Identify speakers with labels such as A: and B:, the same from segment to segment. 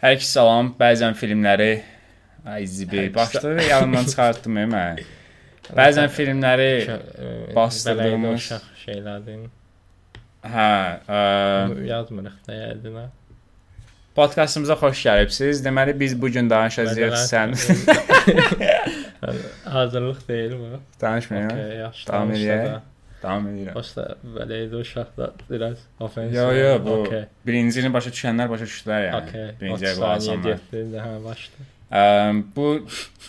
A: Hər iki salam. Bəzən filmləri
B: Hər iki
A: başlığı yanından çıxartdım mən. Bəzən filmləri
B: Bastırdığımız
A: bastırdığımız-
B: şeylərdir.
A: hə, ə,
B: Yazmırıq da yəqin.
A: podkastımıza xoş gəlibsiz. Deməli biz bu gün danışacağıq sən
B: Hazırlıq deyil bu.
A: danışmayın.
B: Okay, yaxşı.
A: Edək.
B: da.
A: Davam edirəm.
B: Başda belə idi uşaqlar biraz ofensif.
A: Yo yo bu
B: Okay.
A: birincini başa düşənlər başa düşdülər yəni.
B: Okay.
A: Birinciyə
B: 30
A: qulaq
B: saniyə getdi, hə, başda.
A: Ə, bu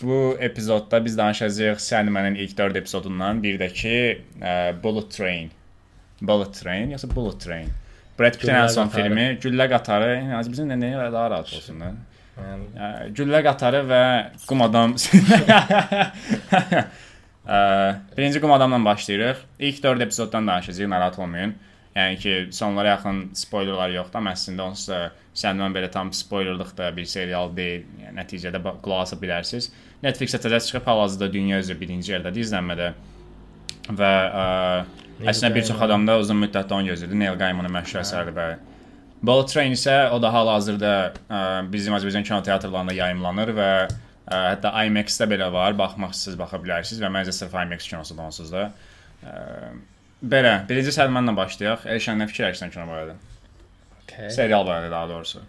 A: bu epizodda biz danışacağıq sən mənim ilk 4 epizodundan, bir də ki ə, Bullet Train. Bullet Train yoxsa Bullet Train? Brad Pitt'in ən son
B: qatarı.
A: filmi Güllə qatarı. Yəni bizim də nəyə daha rahat olsun da.
B: Yəni
A: Güllə qatarı və qum adam. Ə, birinci qum adamla başlayırıq. İlk 4 epizoddan danışacağıq, narahat olmayın. Yəni ki, sonlara yaxın spoilerlar yoxdur, amma əslində onsuz da səndən belə tam spoilerlıq da bir serial deyil. Yəni nəticədə qulaq asa bilərsiniz. Netflix-ə təzə çıxıb hal-hazırda dünya üzrə birinci yerdədir izlənmədə. Və ə, əslində bir çox adam da uzun müddətdə onu gözləyirdi. Neil Gaimanın məşhur əsəridir bəli. Bullet Train isə o da hal-hazırda bizim Azərbaycan kinoteatrlarında yayımlanır və hətta IMAX-də belə var. Baxmaq istəsəz baxa bilərsiniz və məncə sırf IMAX kinosudur onsuz da. Belə, birinci Səlmanla başlayaq. Elşən nə fikirləşirsən kino barədə?
B: okay.
A: Serial barədə daha doğrusu.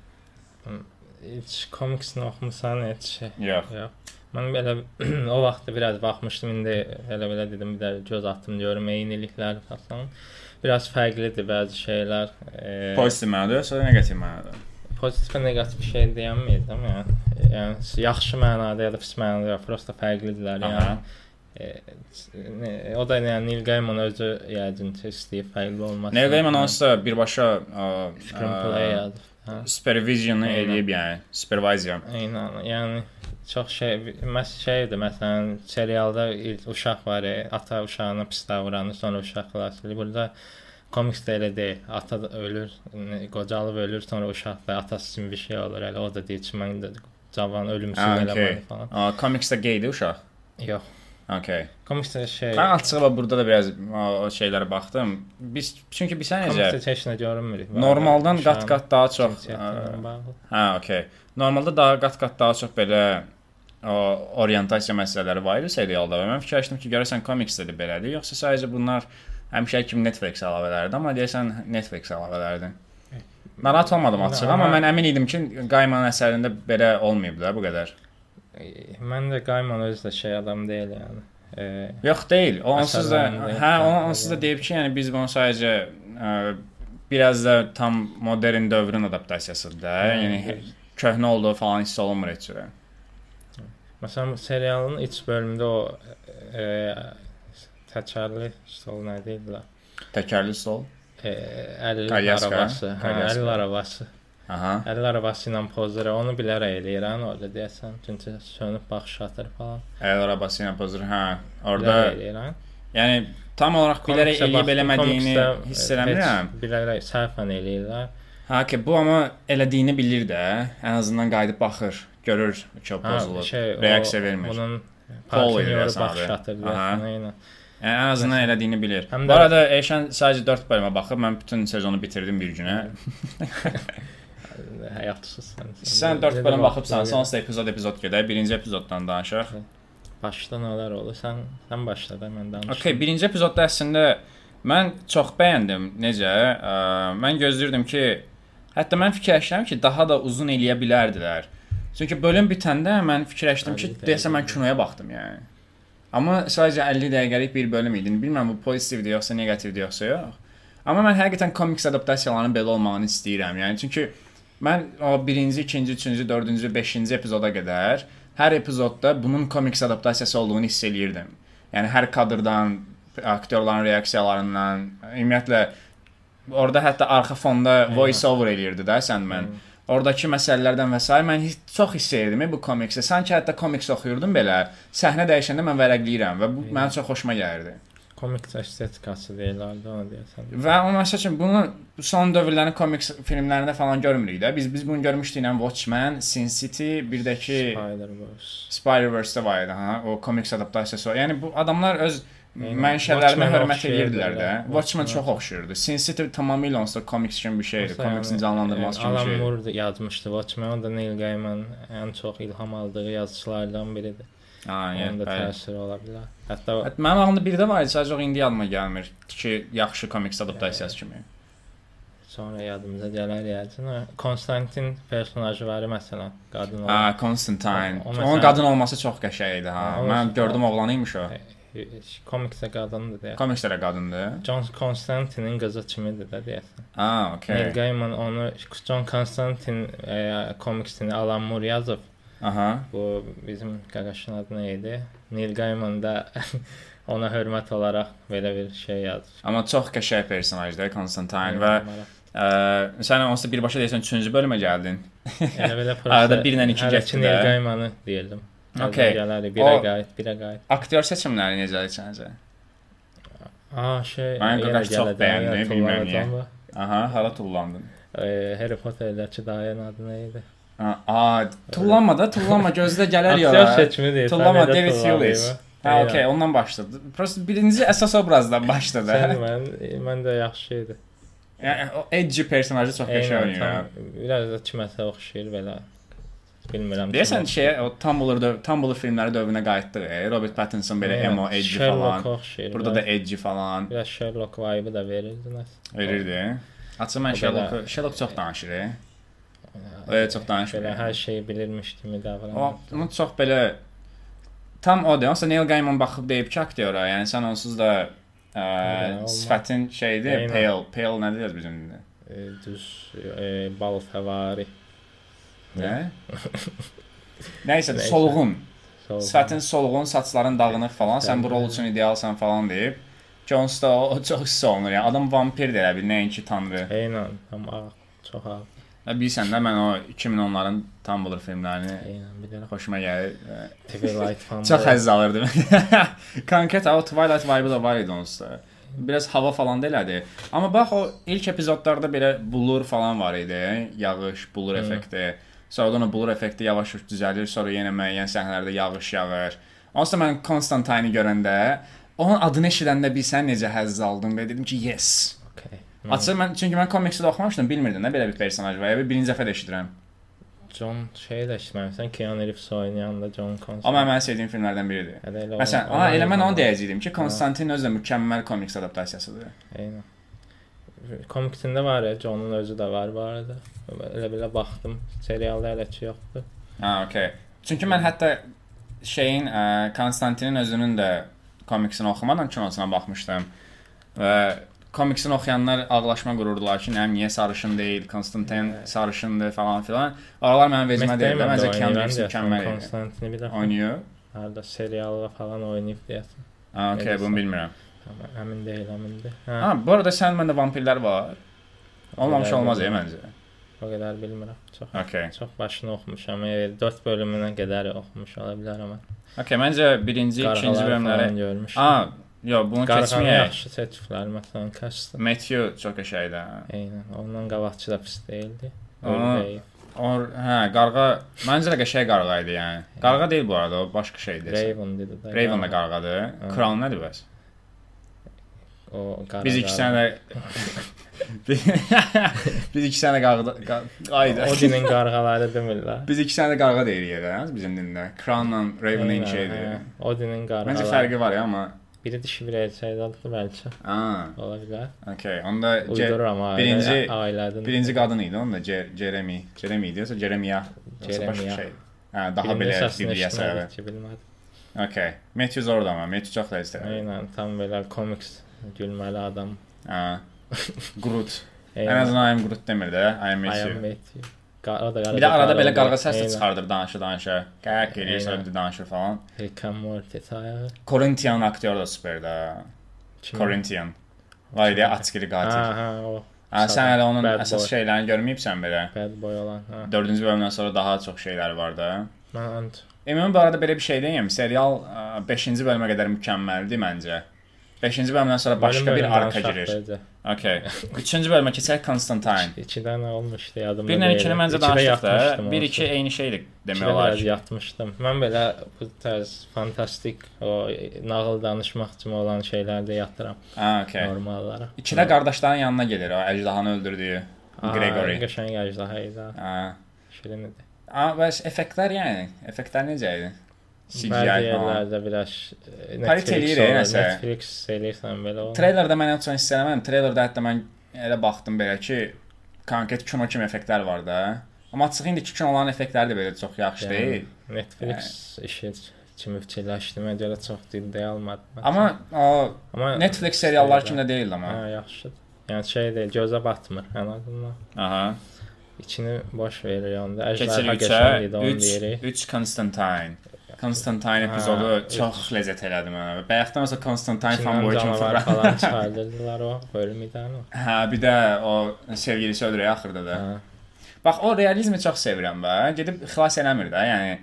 B: Heç komiksini oxumusan, heç şey.
A: Yox.
B: Yox. Mən belə o vaxt biraz baxmışdım, indi elə belə dedim, bir də göz atdım görüm eyniliklər falan. Biraz fərqlidir bəzi şeylər. E,
A: Pozitiv mənada yoxsa neqativ mənada?
B: Pozitiv və neqativ şey deyəməyəcəm, yəni. Yəni yaxşı mənada ya da pis mənada prosta fərqlidirlər,
A: Aha.
B: yəni. E, ne- o da yəni Neil Gaiman özü yəqin ki, istəyir fərqli olmasın.
A: Neil Gaiman da birbaşa
B: Aynen.
A: eləyib yəni, supervisor.
B: Eynən, yəni çox şey məs şeydir, məsələn, serialda uşaq var, e, ata uşağına pis davranır, sonra uşaq xilas edir. Burada komiksdə elə deyil. Ata ölür, qocalıb ölür, sonra uşaq da atası üçün bir şey olur. Elə o da deyir ki, mən də cavan ölümsüz eləməliyəm
A: okay.
B: falan.
A: Aa, komiksdə geydi uşaq.
B: Yox.
A: Okay.
B: Komiksdə şey
A: Mən açığı bax burada da biraz o, şeylərə baxdım. Biz çünki biz necə
B: komiksdə heç nə görünmür.
A: normaldan qat-qat daha çox. Hə, okey. Normalda daha qat-qat daha çox belə o orientasiya məsələləri var idi serialda və mən fikirləşdim ki, görəsən komiksdə də belədir, yoxsa sadəcə bunlar həmişə kimi Netflix əlavələridir, amma deyəsən Netflix əlavələridir. Narahat olmadım açıq, amma mən əmin idim ki, Gaimanın əsərində belə olmayıb da bu qədər.
B: E, Mən də Gaiman özü də şey adam deyil yəni. E,
A: Yox deyil. O onsuz da hə, o onsuz da
B: yəni.
A: deyib ki, yəni biz bunu sadəcə ə, biraz da tam modern dövrün adaptasiyasıdır da. Yəni
B: Hə,
A: köhnə olduğu falan hiss olunmur heç cürə.
B: Məsələn, serialın iç bölümündə o e, təkərli stol nə deyirlər?
A: Təkərli stol.
B: E, 50
A: Alyaska,
B: arabası. Hə. 50 arabası.
A: Aha.
B: 50 arabası ilə pozdur. Onu bilərək eləyirəm orada deyəsən. Çünki sönüb baxış atır falan.
A: Əl arabası ilə pozur. Hə, orada
B: eləyirəm.
A: yəni tam olaraq bilərək eləyib eləmədiyini hiss eləmirəm.
B: Bilərək səhvən eləyirlər.
A: Ha, ki bu amma elədiyini bilir də. Ən azından qayıdıb baxır, görür ki, o pozulub.
B: şey,
A: reaksiya vermir.
B: Bunun
A: Paul
B: partnyoru
A: eləyir
B: baxış atır.
A: Aha.
B: eynən.
A: Yəni, ən azından elədiyini bilir.
B: Həm
A: Bu
B: də-
A: arada Eşən sadəcə 4 bölümə baxıb mən bütün sezonu bitirdim bir günə.
B: Həyatsız sən.
A: Sən 4 bölüm baxıbsan, sonsa epizod epizod gedək. Birinci epizoddan danışaq.
B: Başda nələr olur? Sən sən başla da mən danışım.
A: Okay, birinci epizodda əslində mən çox bəyəndim. Necə? Ə, mən gözləyirdim ki, hətta mən fikirləşirəm ki, daha da uzun eləyə bilərdilər. Çünki bölüm bitəndə mən fikirləşdim ki,
B: 50 dəqiqə.
A: deyəsən mən kinoya baxdım yəni. Amma sadəcə 50 dəqiqəlik bir bölüm idi. Bilmirəm bu pozitivdir yoxsa neqativdir yoxsa yox. Amma mən həqiqətən komiks adaptasiyalarının belə olmağını istəyirəm. Yəni çünki mən o birinci, ikinci, üçüncü, dördüncü, beşinci epizoda qədər hər epizodda bunun komiks adaptasiyası olduğunu hiss eləyirdim. Yəni hər kadrdan, aktyorların reaksiyalarından, ümumiyyətlə orada hətta arxa fonda voice over eləyirdi də sən mən. Oradakı məsələlərdən və s. mən hiss, çox hiss edirdim bu komiksə. Sanki hətta komiks oxuyurdum belə. Səhnə dəyişəndə mən vərəqləyirəm və bu mənim çox xoşuma gəlirdi.
B: komik estetikası deyirlərdi onu deyəsən.
A: Və o məsəl üçün bunu son dövrlərin komiks filmlərində falan görmürük də. Biz biz bunu görmüşdük ilə Watchmen, Sin City, bir də ki
B: Spider-Verse.
A: Spider-Verse-də var idi, ha, o komiks adaptasiyası. Yəni bu adamlar öz Mənşələrinə
B: Watchmen
A: hörmət edirdilər də. Watchmen çox oxşayırdı. Sin City tamamilə onsuz da komiks kimi bir şeydir. Komiksin canlandırması kimi bir
B: Alan
A: şeydir.
B: Moore yazmışdı Watchmen. Da Neil Gaiman ən çox ilham aldığı yazıçılardan biridir.
A: Yəni,
B: Onun da təsiri ola bilər. Hətta
A: Hətta Mənim ağlımda biri də var sadəcə indi yadıma gəlmir ki, yaxşı komiks adaptasiyası kimi.
B: sonra yadımıza gələr yəqin. Konstantin personajı var məsələn, qadın olan.
A: Ha,
B: o
A: Onun qadın olması çox qəşəng idi ha. Mən gördüm oğlan imiş o.
B: Komiksdə qadındır deyə.
A: Komikslərə qadındır.
B: John Constantinin qızı kimidir də deyəsən. Neil
A: okey.
B: Gaiman onu John Constantine e, komiksini Alan Moore yazıb.
A: Aha.
B: Bu bizim qaqaşın adı nə idi? Neil Gaiman da ona hörmət olaraq belə bir şey yazır.
A: Amma çox qəşəng personajdır Constantine və ə, sən onsuz birbaşa deyirsən 3-cü bölümə gəldin.
B: elə belə
A: Arada birlə iki
B: Hələ
A: getdi
B: ki, Neil. Gaimanı deyirdim.
A: Okey.
B: Gələr, birə qayıt, birə qayıt.
A: Aktyor seçimləri necədir səncə?
B: Aa şey,
A: Mən qaqaş çox bəyəndim, bilmirəm niyə. Aha, hara tullandın?
B: E, Harry Potter'dəki dayının adı nə idi?
A: Ha, a, tullanma da, tullanma, gözdə gələr
B: Aktyor
A: yola.
B: seçimi deyil.
A: Tullama
B: sən necə
A: David Hewlett.
B: Eynən.
A: okey, ondan başladı. Prosta birinci əsas obrazdan başladı.
B: Sən mən, mən də yaxşı idi.
A: Yəni o edgy personajı çox qəşəng oynayır.
B: biraz da kiməsə oxşayır belə. Bilmirəm.
A: Deyəsən şeyə o Tumblr döv Tumblr filmləri dövrünə qayıtdıq. E. Robert Pattinson belə emo, edgy
B: Sherlock
A: falan.
B: oxşayır.
A: Burada da edgy falan
B: biraz Sherlock vibe da verirdi nəsə.
A: verirdi. Açıq mən
B: O
A: Sherlock Sherlock çox danışır. e. Öyle çox danışmır.
B: Belə hər şeyi bilirmiş kimi
A: O
B: davranır.
A: onu çox belə tam o deyir. Onsa Neil Gaiman baxıb deyib ki, aktyora, yəni sən onsuz da ə, sifətin şeydir, pale, pale nə deyir bizim?
B: E, düz e, bal fəvari.
A: Nə? Nəysə,
B: Nəysə.
A: solğun. Sifətin solğun, saçların dağınıq falan, sən bu rol üçün idealsan falan deyib. Jones da o, o çox hiss olunur. Yəni adam vampir də elə bil, nəinki tanrı.
B: Eynən, tam ağ, çox ağ.
A: Və bilirsən də mən o 2010-ların Tumblr filmlərini
B: Eynən, bilirəm.
A: xoşuma gəlir.
B: Twilight falan.
A: Çox həzz alırdım. Konkret o Twilight vibe da var idi onsuz. Biraz hava falan da elədi. Amma bax o ilk epizodlarda belə bulur falan var idi. Yağış, bulur effekti. Sonradan o bulur effekti yavaş-yavaş düzəlir, sonra yenə müəyyən səhnələrdə yağış yağır. Onsuz da mən Konstantini görəndə onun adını eşidəndə bilsən necə həzz aldım və dedim ki, yes.
B: Okay.
A: Açıq mən çünki mən komiksdə oxumamışdım, bilmirdim də belə bir personaj var. Yəni birinci dəfə də eşidirəm.
B: John şey də işləmirsən, Keanu Reeves oynayan da John Constantine.
A: Amma mənim sevdiyim filmlərdən biridir.
B: Elə
A: Məsələn,
B: ona
A: elə mən onu deyəcəydim ki, Konstantin özü də mükəmməl komiks adaptasiyasıdır.
B: Eynən. Komiksində var ya, John'un özü də var bu arada. Elə belə baxdım. Serialda hələ ki yoxdur.
A: Ha, okey. Çünki mən hətta şeyin ə, Konstantinin özünün də komiksini oxumadan kinosuna baxmışdım. Və komiksini oxuyanlar ağlaşma qururdular ki, nəm niyə sarışın deyil, Konstantin sarışındır falan filan. Oralar mənim vecimə deyildi. Məncə Keanu Reeves mükəmməl idi.
B: Konstantini bir dəfə
A: Oynayır.
B: harda serialda falan oynayıb deyəsən.
A: Ha, okey, bunu bilmirəm.
B: Əmin deyil, əmindir. Hə,
A: Ha, bu arada sən məndə vampirlər var. Olmamış olmaz
B: bilmirəm.
A: məncə.
B: O qədər bilmirəm. Çox
A: Okey.
B: çox başını oxumuşam. 4 bölümünə qədər oxumuş ola bilərəm.
A: Okey, məncə birinci, ikinci
B: Qarğalar
A: bölümləri
B: falan görmüşəm.
A: Ha, yo, bunu keçməyək.
B: yaxşı seçiblər məsələn Kastan.
A: Matthew çox qəşəngdir.
B: Eynən. Ondan qabaqçı da pis deyildi.
A: Aa,
B: Ölbey.
A: O, hə, qarğa məncə də qəşəng qarğa idi yəni. Qarğa deyil bu arada, o başqa şeydir.
B: Raven dedi də.
A: Raven da qarğadır. Crown nədir bəs?
B: O qara.
A: Biz iki sənə Biz iki sənə qarğa ayda.
B: Odinin qarğaları demirlər.
A: Biz iki sənə qarğa deyirik ya bizim dildə. Crownla Raven eyni şeydir.
B: hə. Odinin qarğaları.
A: Məncə fərqi var ya amma.
B: Biri dişi bir erkəkdir bəlkə.
A: Aa,
B: Ola bilər.
A: okey. Onda
B: Uydururam ailə.
A: birinci-
B: ailədən.
A: birinci qadın idi, onda Jeremy. Jeremy idi, yoxsa Jeremiah? Yoxsa başqa
B: Jeremiah.
A: şey. Hə, daha belə Bibliya səbəbi.
B: bilmədim.
A: Okay. Matthew zordu amma. Matthew çox da istəyir.
B: Eynən, tam belə komiks gülməli adam.
A: Ha. Groot. Ən azından I'm Groot demir də. I am
B: I am
A: Matthew.
B: Matthew. Qa- O da qarada
A: Bir də arada belə qarğa səs də
B: Eynən.
A: çıxardır danışır danışır. Qaq eləyir, sonra danışır falan.
B: Rick and Morty sayağı.
A: Corinthian aktyor da superdə.
B: Kim?
A: Corinthian. Var idi
B: Ha,
A: qatil.
B: ha, o
A: Ha, sən hələ onun
B: Bad
A: əsas
B: boy.
A: şeylərini görməyibsən belə.
B: bad boy olan. Ha.
A: 4-cü bölümdən sonra daha çox şeylər var da.
B: Mən.
A: Ümumi bu arada belə bir şey deyim. Serial 5-ci bölümə qədər mükəmməldir məncə. 5-ci bölümdən sonra başqa bir arka girir. Okay. Üçüncü bölümə keçək Constantine.
B: 2 dənə olmuşdu yadımda.
A: Bir ilə
B: deyil.
A: ikini məncə
B: İkidə
A: danışdıq da.
B: yatmışdım
A: Bir
B: onsuz.
A: iki eyni şeydir demək olar ki.
B: yatmışdım. Mən belə bu tərz fantastik o nağıl danışmaq kimi olan şeylərdə yatıram
A: Ha, okay.
B: normal olaraq.
A: İkidə qardaşların yanına gedir o əjdahanı öldürdüyü Gregory.
B: Qəşəng əjdaha idi.
A: Ha.
B: Şirin idi.
A: Amma bəs effektlər yəni, effektlər necə idi? CGI
B: yerlərdə biraz
A: Parit eləyir, nəsə.
B: Netflix eləyirsən belə o.
A: Treylerdə mən ən çox hiss eləmədim. Treylerdə hətta mən elə baxdım belə ki, konkret kino kimi effektlər var da. Amma açıq indiki kinoların effektləri də belə çox yaxşı
B: Yəni,
A: deyil.
B: Netflix işi kimi fikirləşdimə görə çox ciddiyə almadım.
A: Amma o
B: Amma
A: Netflix serialları kimi də deyil amma.
B: Hə, yaxşıdır. Yəni şey deyil, gözə batmır ən azından.
A: Aha.
B: İçini boş verir onda. Əjdaha
A: 3-ə.
B: qəşəng idi onu
A: 3
B: deyirik.
A: 3 Constantine. Constantine
B: Ha,
A: epizodu
B: üç.
A: çox ləzzət elədi mənə. Bayaqdan sonra Constantine
B: İçindən
A: fanboy kimi
B: canavar
A: fırladı.
B: falan çıxardırdılar o bölümdən.
A: Hə, bir də o sevgilisi öldürüyor axırda da.
B: Hə.
A: Bax o realizmi çox sevirəm bə. Gedib xilas eləmir də, yəni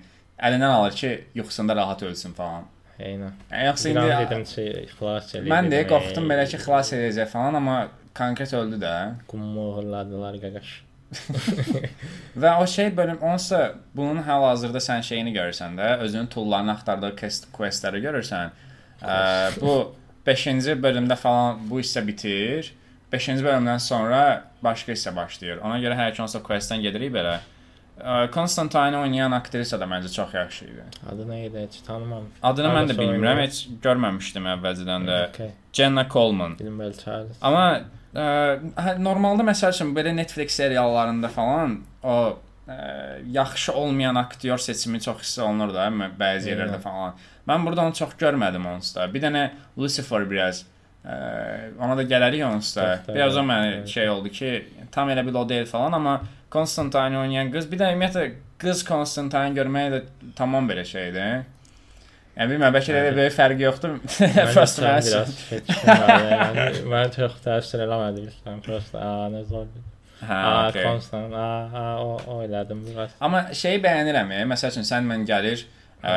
A: əlindən alır ki, yuxusunda rahat ölsün falan.
B: Eynən.
A: Yoxsa indi
B: dedim ki, xilas eləyir.
A: mən də qorxdum belə ki, xilas edəcək falan, amma konkret öldü də.
B: Qummuğurladılar qaqaş.
A: Və o şey bölüm onsa bunun hal-hazırda sən şeyini görürsən də, özünün toollarını axtardığı quest questləri görürsən. Ə, bu 5-ci bölümdə falan bu hissə bitir. 5-ci bölümdən sonra başqa hissə başlayır. Ona görə hər hansı questdən gedirik belə. Ə, Constantine oynayan aktrisa da məncə çox yaxşı idi.
B: Adı nə idi? Heç tanımam.
A: Adını mən də bilmirəm, heç görməmişdim əvvəlcədən də.
B: Okay.
A: Jenna Coleman.
B: Film Belçarız.
A: Amma ə, hə, normalda məsəl üçün belə Netflix seriallarında falan o ə, yaxşı olmayan aktyor seçimi çox hiss olunur da mə- bəzi yerlərdə
B: Eynən.
A: falan. Mən burada onu çox görmədim onsda. Bir dənə Lucifer biraz ə, ona da gələrik onsda. Biraz o mənə şey oldu ki, tam elə bil o deyil falan, amma Constantine oynayan qız, bir də ümumiyyətlə qız Constantine görməyə də tamam belə şeydir. Yəni bilmirəm, bəlkə də böyük fərqi yoxdur.
B: Mən var. Yəni mən çox təsir eləmədim bilirsən. Prosta nə zor.
A: Hə,
B: A
A: okey.
B: konstant a a o o elədim biraz.
A: Amma şeyi bəyənirəm. e, Məsəl üçün sən mən gəlir, ə,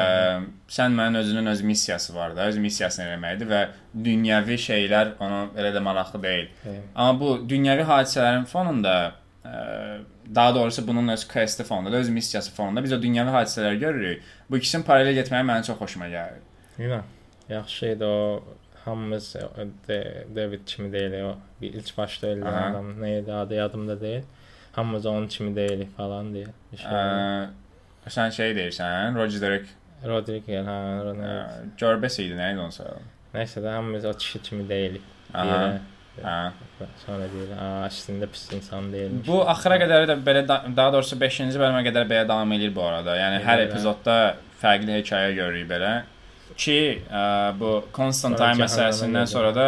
A: sən mənim özünün öz missiyası var da, öz missiyasını eləməkdir və dünyəvi şeylər ona elə də maraqlı deyil. Amma bu dünyəvi hadisələrin fonunda ə, daha doğrusu bunun öz quest fonunda, öz missiyası fonunda biz o dünyəvi hadisələri görürük. Bu ikisinin paralel getməyi mənə çox xoşuma gəlir.
B: Yine yaxşı idi o hamımız o de, David kimi deyil o bir ilk başta öldüren
A: Aha.
B: adam neydi adı yadımda değil. Hamımız onun kimi deyil falan diye. Bir şey.
A: Ə, sən şey deyirsən, Roger Derek
B: Rodriguez ha
A: ə,
B: Ronald.
A: Corbes idi, nə idi onun soyadı?
B: Neyse de hamımız o kişi kimi değil.
A: Aha.
B: Diye.
A: Hə.
B: Sonra değil. Aa aslında pis insan değilmiş.
A: Bu axıra qədər də belə da, daha doğrusu 5-ci bölümə qədər belə davam edir bu arada. Yəni hər
B: Elə, elə.
A: epizodda fərqli hekayə görürük belə. Ki ə, bu Constantine məsələsindən sonra da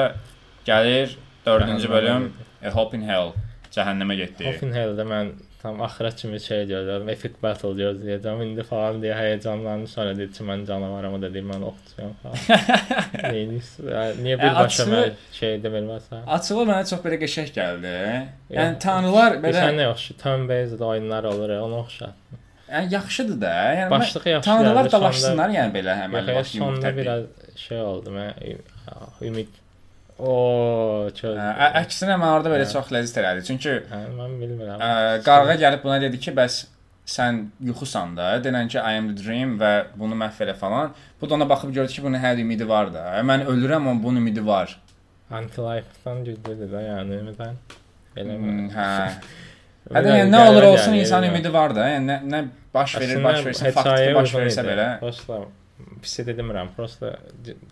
A: gəlir 4-cü
B: Cəhənnəmə
A: bölüm. A Hope in Hell cəhənnəmə getdi.
B: Hoffenheim'de mən tam axıra kimi şey gözləyirdim. Epic battle gözləyəcəm. İndi falan deyə həyecanlandım. Sonra dedi ki, mən canavarım, o da deyir mən oxçuyam falan. Niyə
A: E,
B: birbaşa
A: açığı-
B: şey demirməsən?
A: Açığı mənə çox belə qəşəng gəldi. Yəni tanrılar belə
B: Bilirsən nə oxşu? Turn-based oyunlar olur, ya, ona oxşar.
A: yəni yaxşıdır da. Yəni mən-
B: Başlığı yaxşı.
A: tanrılar dalaşsınlar yəni belə həməlli
B: sonda biraz şey oldu. Mən ümid O, çox.
A: Ə, Əksinə mən orada belə
B: Hə.
A: çox ləzzət elədi. Çünki
B: Hə, mən bilmirəm.
A: Ə, qarğa gəlib buna dedi ki, bəs sən yuxusan da, denən ki, I am the dream və bunu məhv elə falan. Bu da ona baxıb gördü ki, bunun hər ümidi var da. Mən ölürəm amma bunun ümidi var.
B: Anti-life-dan güclüdür də, yəni ümidən. Belə
A: Hmm, hə. Hətta yəni nə olur olsun insan
B: yəni.
A: ümidi var da. Yəni nə, nə baş verir, baş
B: hekayə
A: faktiki baş versə belə.
B: Prosta pis də demirəm. Prosta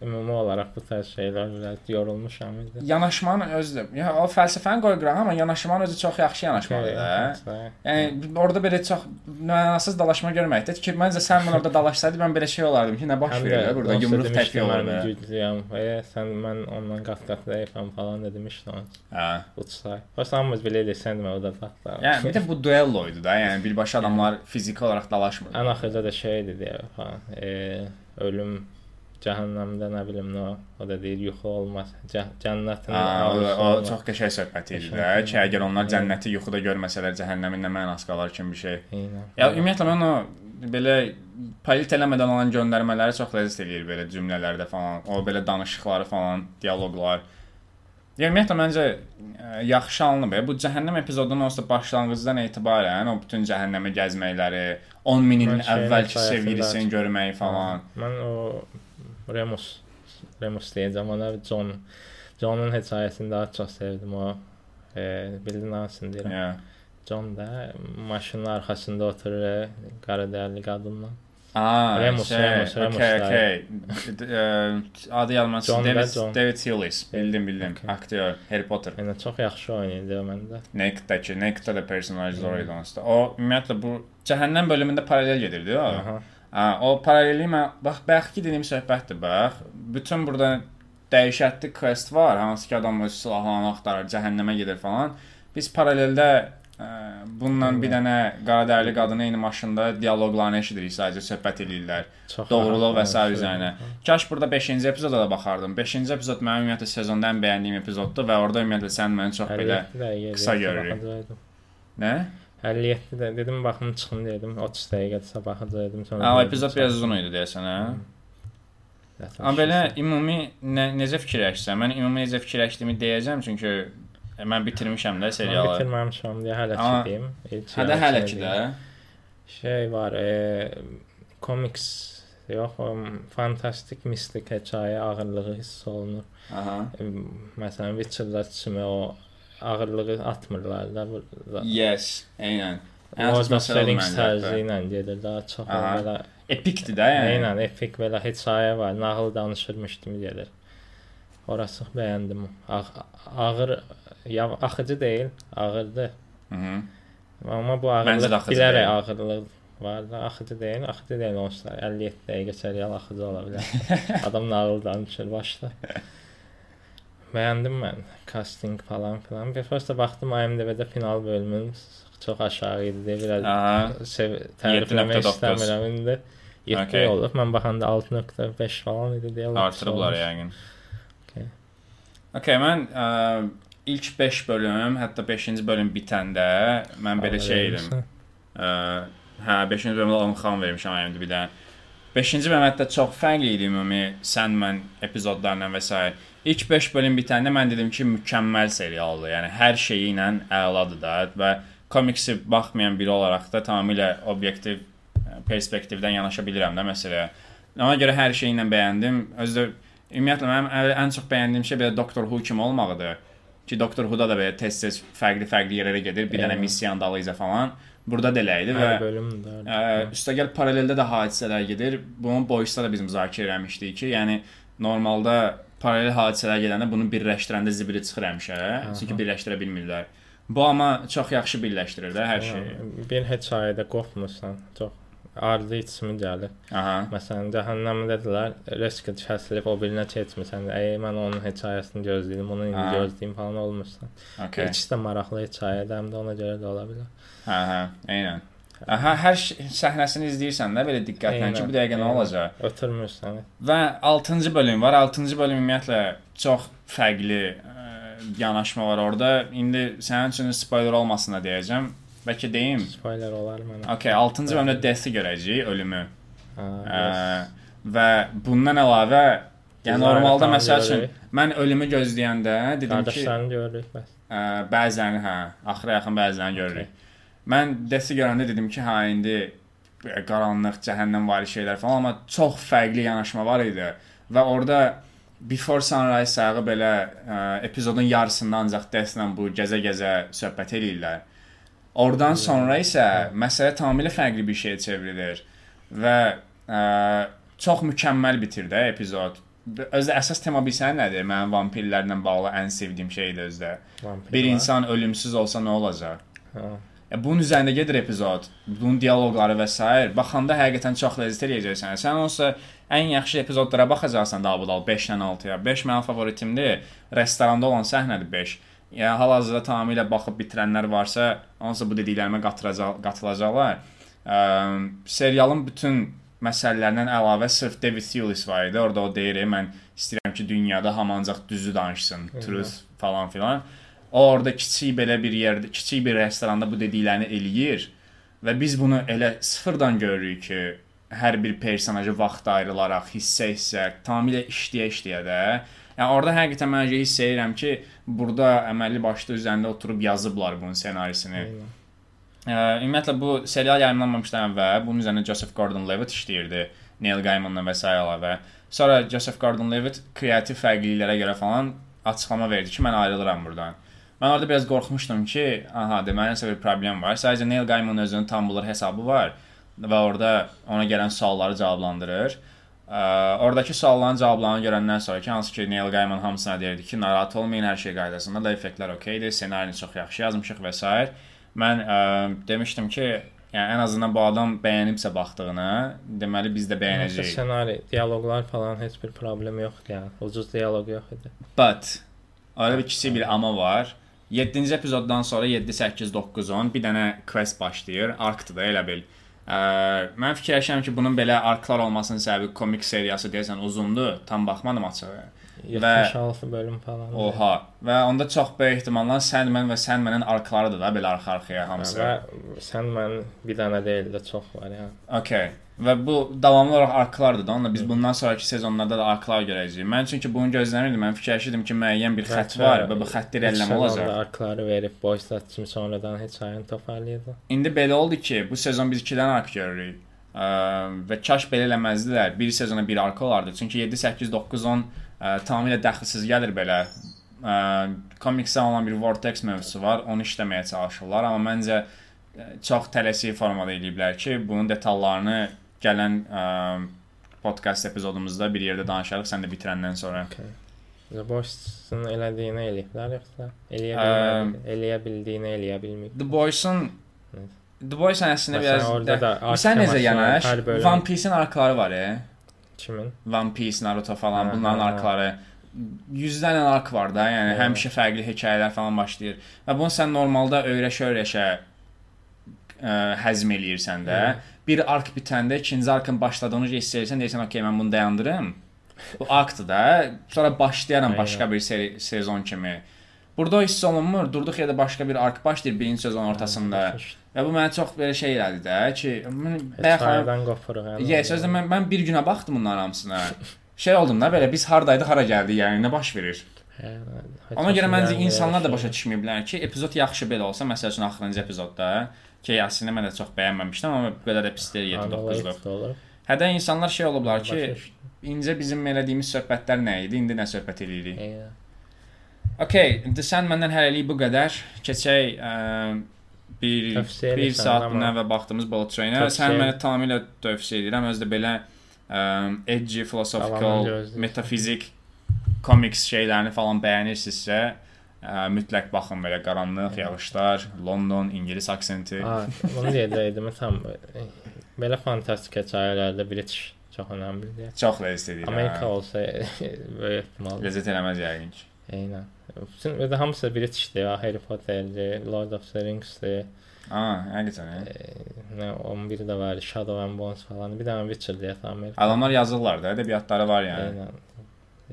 B: ümumi olaraq bu tərz şeylər biraz yorulmuşam indi.
A: Yanaşmanın özü, ya o fəlsəfəni qoy qırağa, amma yanaşmanın özü çox yaxşı yanaşmadır da. Yəni orada belə çox mənasız dalaşma görməkdir ki, məncə sən mən orada dalaşsaydı mən belə şey olardım ki, nə baş verir da burada yumruq təpik
B: mən
A: belə.
B: güclüyəm. E, sən mən ondan qat-qat zəifəm falan demişdin.
A: Hə.
B: Uçsay. Prosta hamımız belə edik, sən demə o da taxta.
A: Yəni bir də bu duelloydu da. Yəni birbaşa adamlar fiziki olaraq dalaşmır.
B: Ən axırda da şey idi deyə falan. E, ölüm cəhənnəmdə nə bilim nə o, da deyir yuxu olmaz. Cə cənnətin
A: o, o çox qəşəng söhbət idi də. Ki, əgər onlar cənnəti yuxuda görməsələr cəhənnəmin nə mənası qalar kimi bir şey.
B: Eynən.
A: Ya ümumiyyətlə mən o belə palit eləmədən olan göndərmələri çox ləzzət eləyir belə cümlələrdə falan. O belə danışıqları falan, dialoqlar. Yəni ümumiyyətlə məncə ə, yaxşı alınıb. Bu cəhənnəm epizodunun onsuz da başlanğıcdan etibarən o bütün cəhənnəmə gəzməkləri, 10 min il
B: Mən şeyin
A: əvvəlki sevgilisini görməyi falan.
B: Mən o Remus Remus deyəcəm ona John John'un hekayəsini daha çox sevdim o. E, bildin hansını deyirəm.
A: Yeah.
B: John da maşının arxasında oturur e, qara dərli qadınla.
A: Aa,
B: Remus,
A: şey,
B: Remus, Remus
A: okay. Ə, Adı yadımdan
B: John
A: David,
B: John.
A: David Hewlis. Bildim, bildim.
B: Okay.
A: Aktyor, Harry Potter.
B: Yəni çox yaxşı oynayırdı məndə.
A: Naked'dakı, Naked'da da personaj zor
B: Hmm.
A: idi onsuz. O ümumiyyətlə bu cəhənnəm bölümündə paralel gedirdi o.
B: Aha.
A: Ha, o paralelliyi mən bax bayaqki dediyim söhbətdir bax. Bütün burada dəhşətli quest var, hansı ki adam öz silahlarını axtarır, cəhənnəmə gedir falan. Biz paraleldə bununla bir dənə qaradərli qadını eyni maşında dialoqlarını eşidirik, sadəcə söhbət eləyirlər.
B: Çox
A: Doğruluq və
B: danışır.
A: üzərinə. Kaş burada 5-ci epizoda da baxardım. 5-ci epizod mənim ümumiyyətlə sezonda ən bəyəndiyim epizoddur və orada ümumiyyətlə sən məni çox belə
B: 57 dəqiqə
A: qısa görürük. nə?
B: 57 də dedim baxım çıxım dedim 30 dəqiqədə baxacaqdım sonra.
A: Ha,
B: dedim,
A: epizod biraz uzun idi deyəsən, hə? Amma belə ümumi nə, necə fikirləşsən? Mən ümumi necə fikirləşdiyimi deyəcəm çünki e, mən bitirmişəm də
B: Mən
A: serialı.
B: bitirməmişəm deyə hələ
A: Amma-
B: ki deyim. İlk
A: Hə də
B: yarısını
A: hələ ki də.
B: deyim. Şey var, e, komiks yox, o fantastik mistik hekayə ağırlığı hiss olunur.
A: Aha.
B: E, Məsələn, Witcher-da kimi o ağırlığı atmırlar da burada.
A: Yes, eynən. Ən
B: O
A: əsas
B: da
A: məsələ odur
B: selling
A: məncə
B: tərzi
A: hətta.
B: ilə gedir daha çox o
A: Aha.
B: belə
A: Epikdir də yəni.
B: Eynən, epik belə hekayə var, nağıl danışırmış kimi gedir. Orası bəyəndim. Ağ, ağır, ya axıcı deyil, ağırdır.
A: Mhm.
B: Amma bu
A: Məncə də
B: ağırlıq
A: axıcı
B: bilərək
A: deyil.
B: ağırlıq var da, axıcı deyil, axıcı deyil onsuz da 57 dəqiqə serial axıcı ola bilər. Adam nağıl danışır başda. Bəyəndim mən casting falan filan. Bir prosta baxdım IMDb-də final bölümün çox aşağı idi. Biraz
A: Aha.
B: sev tərifləmək
A: 7.9.
B: istəmirəm indi. 7
A: Okay.
B: olub. Mən baxanda 6.5 falan idi deyə. lap
A: Artırıblar
B: olmuş.
A: yəqin.
B: Okay.
A: Mən ə, ilk 5 bölüm, hətta 5-ci bölüm bitəndə mən belə
B: Xabar
A: şey
B: vermisən.
A: Ə, hə, 5-ci bölümdə 10 xan vermişəm IMDb-dən. 5-ci bölüm hətta çox fərqli idi ümumi sən mən epizodlarla və s. İlk 5 bölüm bitəndə mən dedim ki, mükəmməl serialdır. Yəni hər şeyi ilə əladır da və komiksi baxmayan biri olaraq da tamamilə obyektiv ə, perspektivdən yanaşa bilirəm də məsələyə. Ona görə hər şeyi ilə bəyəndim. Özdə ümumiyyətlə mənim ən- çox bəyəndiyim şey belə Doctor Who kimi olmağıdır. Ki Doctor Who-da da belə tez-tez fərqli-fərqli yerlərə gedir, bir dənə
B: Eyvah.
A: missiyanın dalıyca falan. Burada da elə idi və. Ə, üstəgəl paraleldə də hadisələr gedir. Bunun boyusunda da biz müzakirə etmişdik ki, yəni normalda paralel hadisələr gedəndə bunu birləşdirəndə zibiri çıxır həmişə. Çünki birləşdirə bilmirlər. Bu amma çox yaxşı birləşdirir də hər şeyi.
B: Bir hekayədə qopmursan. Çox ardı içimi gəlir.
A: Aha.
B: Məsələn, cəhənnəmdədirlər, risk kəsilib o birinə keçmirsən. Ey, mən onun hekayəsini gözləyirdim, onu indi gözləyim falan olmursan.
A: Okay.
B: İkisi də maraqlı hekayədir, həm də ona görə də ola bilər.
A: Hə, hə, eynən. Aha, hər səhnəsini izləyirsən də belə diqqətlə ki, bu dəqiqə nə olacaq?
B: Ötürmürsən.
A: Və 6-cı bölüm var. 6-cı bölüm ümumiyyətlə çox fərqli ə, yanaşma var orada. İndi sənin üçün spoiler olmasın da deyəcəm. Bəlkə deyim.
B: Spoiler olar mənə.
A: Okay, 6-cı bölümdə Death-i görəcəyik, ölümü.
B: Ha,
A: Ə,
B: yes.
A: və bundan əlavə yəni normalda məsəl üçün mən ölümü gözləyəndə dedim ki,
B: Qardaşlarını görürük bəs.
A: ə, bəzən hə, axıra yaxın bəzən görürük. Mən Death-i görəndə dedim ki, hə indi qaranlıq, cəhənnəm var şeylər falan, amma çox fərqli yanaşma var idi və orada Before Sunrise sağı belə ə, epizodun yarısında ancaq Death-lə bu gəzə-gəzə söhbət eləyirlər. Oradan sonra isə məsələ tamamilə fərqli bir şeyə çevrilir və ə, çox mükəmməl bitir də epizod. Özdə əsas tema bilsən nədir? Mənim vampirlərlə bağlı ən sevdiyim şeydir özdə.
B: Vampir
A: Bir insan ölümsüz olsa nə olacaq? E, bunun üzərində gedir epizod. Bunun dialoqları və s. baxanda həqiqətən çox ləzzət eləyəcəksən. Sən olsa ən yaxşı epizodlara baxacaqsan da bu dal 5-dən 6-ya. 5 mənim favoritimdir. Restoranda olan səhnədir 5. Yəni hal-hazırda tamamilə baxıb bitirənlər varsa, onsa bu dediklərimə qatılacaq qatılacaqlar. Ə, serialın bütün məsələlərindən əlavə sırf David Thewlis var idi. Orada o deyir, mən istəyirəm ki, dünyada hamı ancaq düzü danışsın, truth falan filan. O orada kiçik belə bir yerdə, kiçik bir restoranda bu dediklərini eləyir və biz bunu elə sıfırdan görürük ki, hər bir personaja vaxt ayrılaraq hissə-hissə tamamilə işləyə-işləyə də Yəni orada həqiqətən mən hiss edirəm ki, burada əməlli başlı üzərində oturub yazıblar bunun ssenarisini. Ə, ümumiyyətlə bu serial yayımlanmamışdan əvvəl bunun üzərində Joseph Gordon-Levitt işləyirdi, Neil Gaimanla və s. əlavə. Sonra Joseph Gordon-Levitt kreativ fərqliliklərə görə falan açıqlama verdi ki, mən ayrılıram burdan. Mən orada biraz qorxmuşdum ki, aha, deməli nəsə bir problem var. Sadəcə Neil Gaiman özünün Tumblr hesabı var və orada ona gələn sualları cavablandırır. Oradakı sualların cavablarını görəndən sonra ki, hansı ki Neil Gaiman hamısına deyirdi ki, narahat olmayın, hər şey qaydasındadır, effektlər okeydir, ssenarini çox yaxşı yazmışıq və s. Mən ə, demişdim ki, yəni ən azından bu adam bəyənibsə baxdığını, deməli biz də bəyənəcəyik.
B: Ssenari, dialoqlar falan heç bir problem yoxdur yəni. Ucuz dialoq yox idi.
A: But orada bir kiçik bir amma var. 7-ci epizoddan sonra 7, 8, 9, 10 bir dənə quest başlayır. Arc-dır da elə bil. Ə, mən fikirləşirəm ki, bunun belə arklar olmasının səbəbi komik seriyası deyəsən uzundur. Tam baxmadım açığı.
B: 76 bölüm falan.
A: Oha. Və onda çox böyük ehtimalla Sandman və Sandman'ın arkalarıdır da belə arxa-arxaya hamısı.
B: Və sən mən bir dənə deyil də çox var yəni.
A: Okay. Və bu davamlı olaraq arklardır da. Onunla biz bundan sonraki sezonlarda da arklar görəcəyik. Mən çünki bunu gözləmirdim. Mən fikirləşirdim ki, müəyyən bir xətt var və bu xətt irəliləm olacaq.
B: Arkları verib boşlat kimi sonradan heç ayını toparlayırdı.
A: İndi belə oldu ki, bu sezon biz 2 dənə ark görürük. Ə, və kaş belə eləməzdilər. Bir sezona bir arka olardı. Çünki 7, 8, 9, 10 ə, tamamilə dəxilsiz gəlir belə. Ə, komiksə olan bir vortex mövzusu var. Onu işləməyə çalışırlar, amma məncə çox tələsik formada eləyiblər ki, bunun detallarını gələn ə, podkast epizodumuzda bir yerdə danışarıq sən də bitirəndən sonra.
B: Okay. The Boys-un elədiyini eləyiblər yoxsa eləyə eləyə bildiyini eləyə bilməyib.
A: The Boys-un The Boys əslində biraz
B: orada da
A: Sən necə yanaş? One Piece-in arkaları var, e?
B: Kimin?
A: One Piece, Naruto falan
B: Hə,
A: bunların
B: hə.
A: arkaları yüzlərlə ark var da, yəni
B: Hə.
A: həmişə fərqli hekayələr falan başlayır. Və bunu sən normalda öyrəşə-öyrəşə ə, həzm eləyirsən də.
B: Hə.
A: Bir ark bitəndə ikinci arkın başladığını hiss edirsən, deyirsən, "Okay, mən bunu dayandırım." Bu aktdır da. Sonra başlayaram başqa bir seri, sezon kimi. Burada hiss olunmur. Durduq yerdə başqa bir ark başlayır birinci sezon ortasında. Və bu mənə çox belə şey elədi də ki, mən bayaq
B: Bayaqdan qopuruq. yəni.
A: Yes, sözdə mən mən bir günə baxdım bunların hamısına. Şey oldum da belə biz hardaydıq, hara gəldik, yəni nə baş verir?
B: Hə,
A: Ona görə məncə insanlar da başa düşməyiblər ki, epizod yaxşı belə olsa, məsəl üçün axırıncı epizodda ki, Yasinə mən də çox bəyənməmişdim, amma bu qədər də pis deyil 7-9-luq.
B: Analyst olur.
A: Hədə insanlar şey olublar ki, incə bizim elədiyimiz söhbətlər nə idi, indi nə söhbət eləyirik. Okay, indi sən məndən hələlik bu qədər. Keçək ə, bir
B: Tövsiyə
A: bir saat bundan və baxdığımız.
B: Tövsiyə-
A: Sən mənə tamamilə tövsiyə edirəm. Özü də belə ə, edgy, philosophical, metafizik komiks şeylərini falan bəyənirsinizsə, ə, mütləq baxın belə qaranlıq, yağışlar, London, İngilis aksenti.
B: Bunu deyəcəydim tam belə fantastik hekayələrdə British çox önəmlidir.
A: Çox ləzzət edir.
B: Amerika olsa böyük ehtimal.
A: ləzzət eləməz yəqin ki.
B: Eynən. Bütün və də hamısı Britishdir. ha, Harry Potter'dir, Lord of the Rings'dir.
A: Ha, həqiqətən. hə?
B: E, nə 11 də var, Shadow and Bones falan. Bir dənə Witcher-dir Amerika.
A: Adamlar yazırlar da, ədəbiyyatları var yəni.
B: Eynən.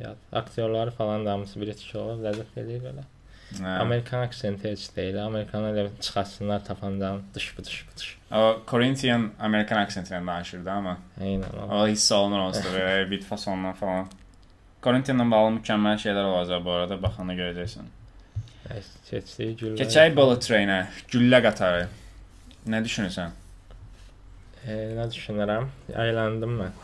B: Ya, aktyorları falan da hamısı British olur, ləzzət eləyir belə.
A: Hə.
B: Amerikan aksenti heç deyil. Amerikan elə çıxasınlar tapandan dış bu dış bu dış.
A: O Corinthian Amerikan aksentindən danışırdı amma
B: Eynən. o.
A: hiss olunur onsuz da belə bit fasondan falan. Corinthianla bağlı mükəmməl şeylər olacaq bu arada, baxanda görəcəksən.
B: Keçdik güllə.
A: Keçək Bullet Train-ə, güllə qatarı. Nə düşünürsən?
B: E, nə düşünürəm? Əyləndim mən.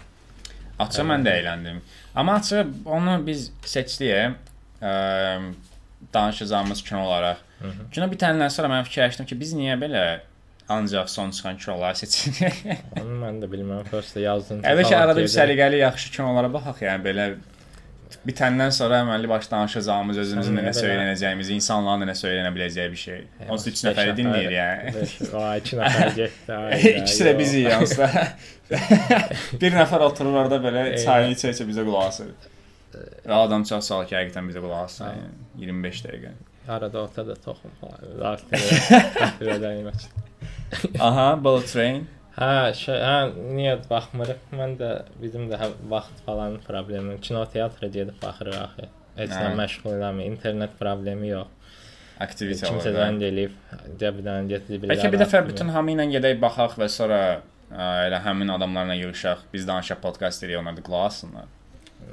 A: Açıq mən də əyləndim. Amma açıq onu biz seçdik. Ə, danışacağımız kino olaraq.
B: Hı -hı.
A: Kino bitəndən sonra mən fikirləşdim ki, biz niyə belə ancaq son çıxan kinoları seçirik?
B: Mən də bilmirəm. Prosta yazdım.
A: Əvvəlki arada bir səliqəli yaxşı kinolara baxaq, yəni belə bitəndən sonra əməlli başlı danışacağımız, özümüzün nə söylənəcəyimizi, insanların nə söylənə biləcəyi bir şey.
B: Hə,
A: Onsuz 3
B: beş
A: nəfəri
B: nəfər-
A: dinləyir yəni.
B: Vay, iki nəfər getdi.
A: İkisi də bizi yansıda. bir nəfər oturur orada belə çayını içə-içə bizə qulaq asır. Və adam çox sağ ol ki, həqiqətən bizə qulaq assın. Yəni, 25 dəqiqə.
B: Arada ortada toxum falan. Artıq edəyim.
A: Aha, Bullet Train.
B: Hə, şey, hə, niyə baxmırıq? Mən də bizim də hə, vaxt falan problemi. Kino teatra gedib baxırıq axı. Heç nə məşğul eləmir. İnternet problemi yox.
A: Aktivitə
B: Kimsə
A: olur. da.
B: zəng eləyib, cəbdən getdi bir.
A: Bəlkə bir dəfə bütün hamı ilə gedək baxaq və sonra Ə, Elə həmin adamlarla yığışaq. Biz danışaq podkast edirik, onlar da qulaq assınlar.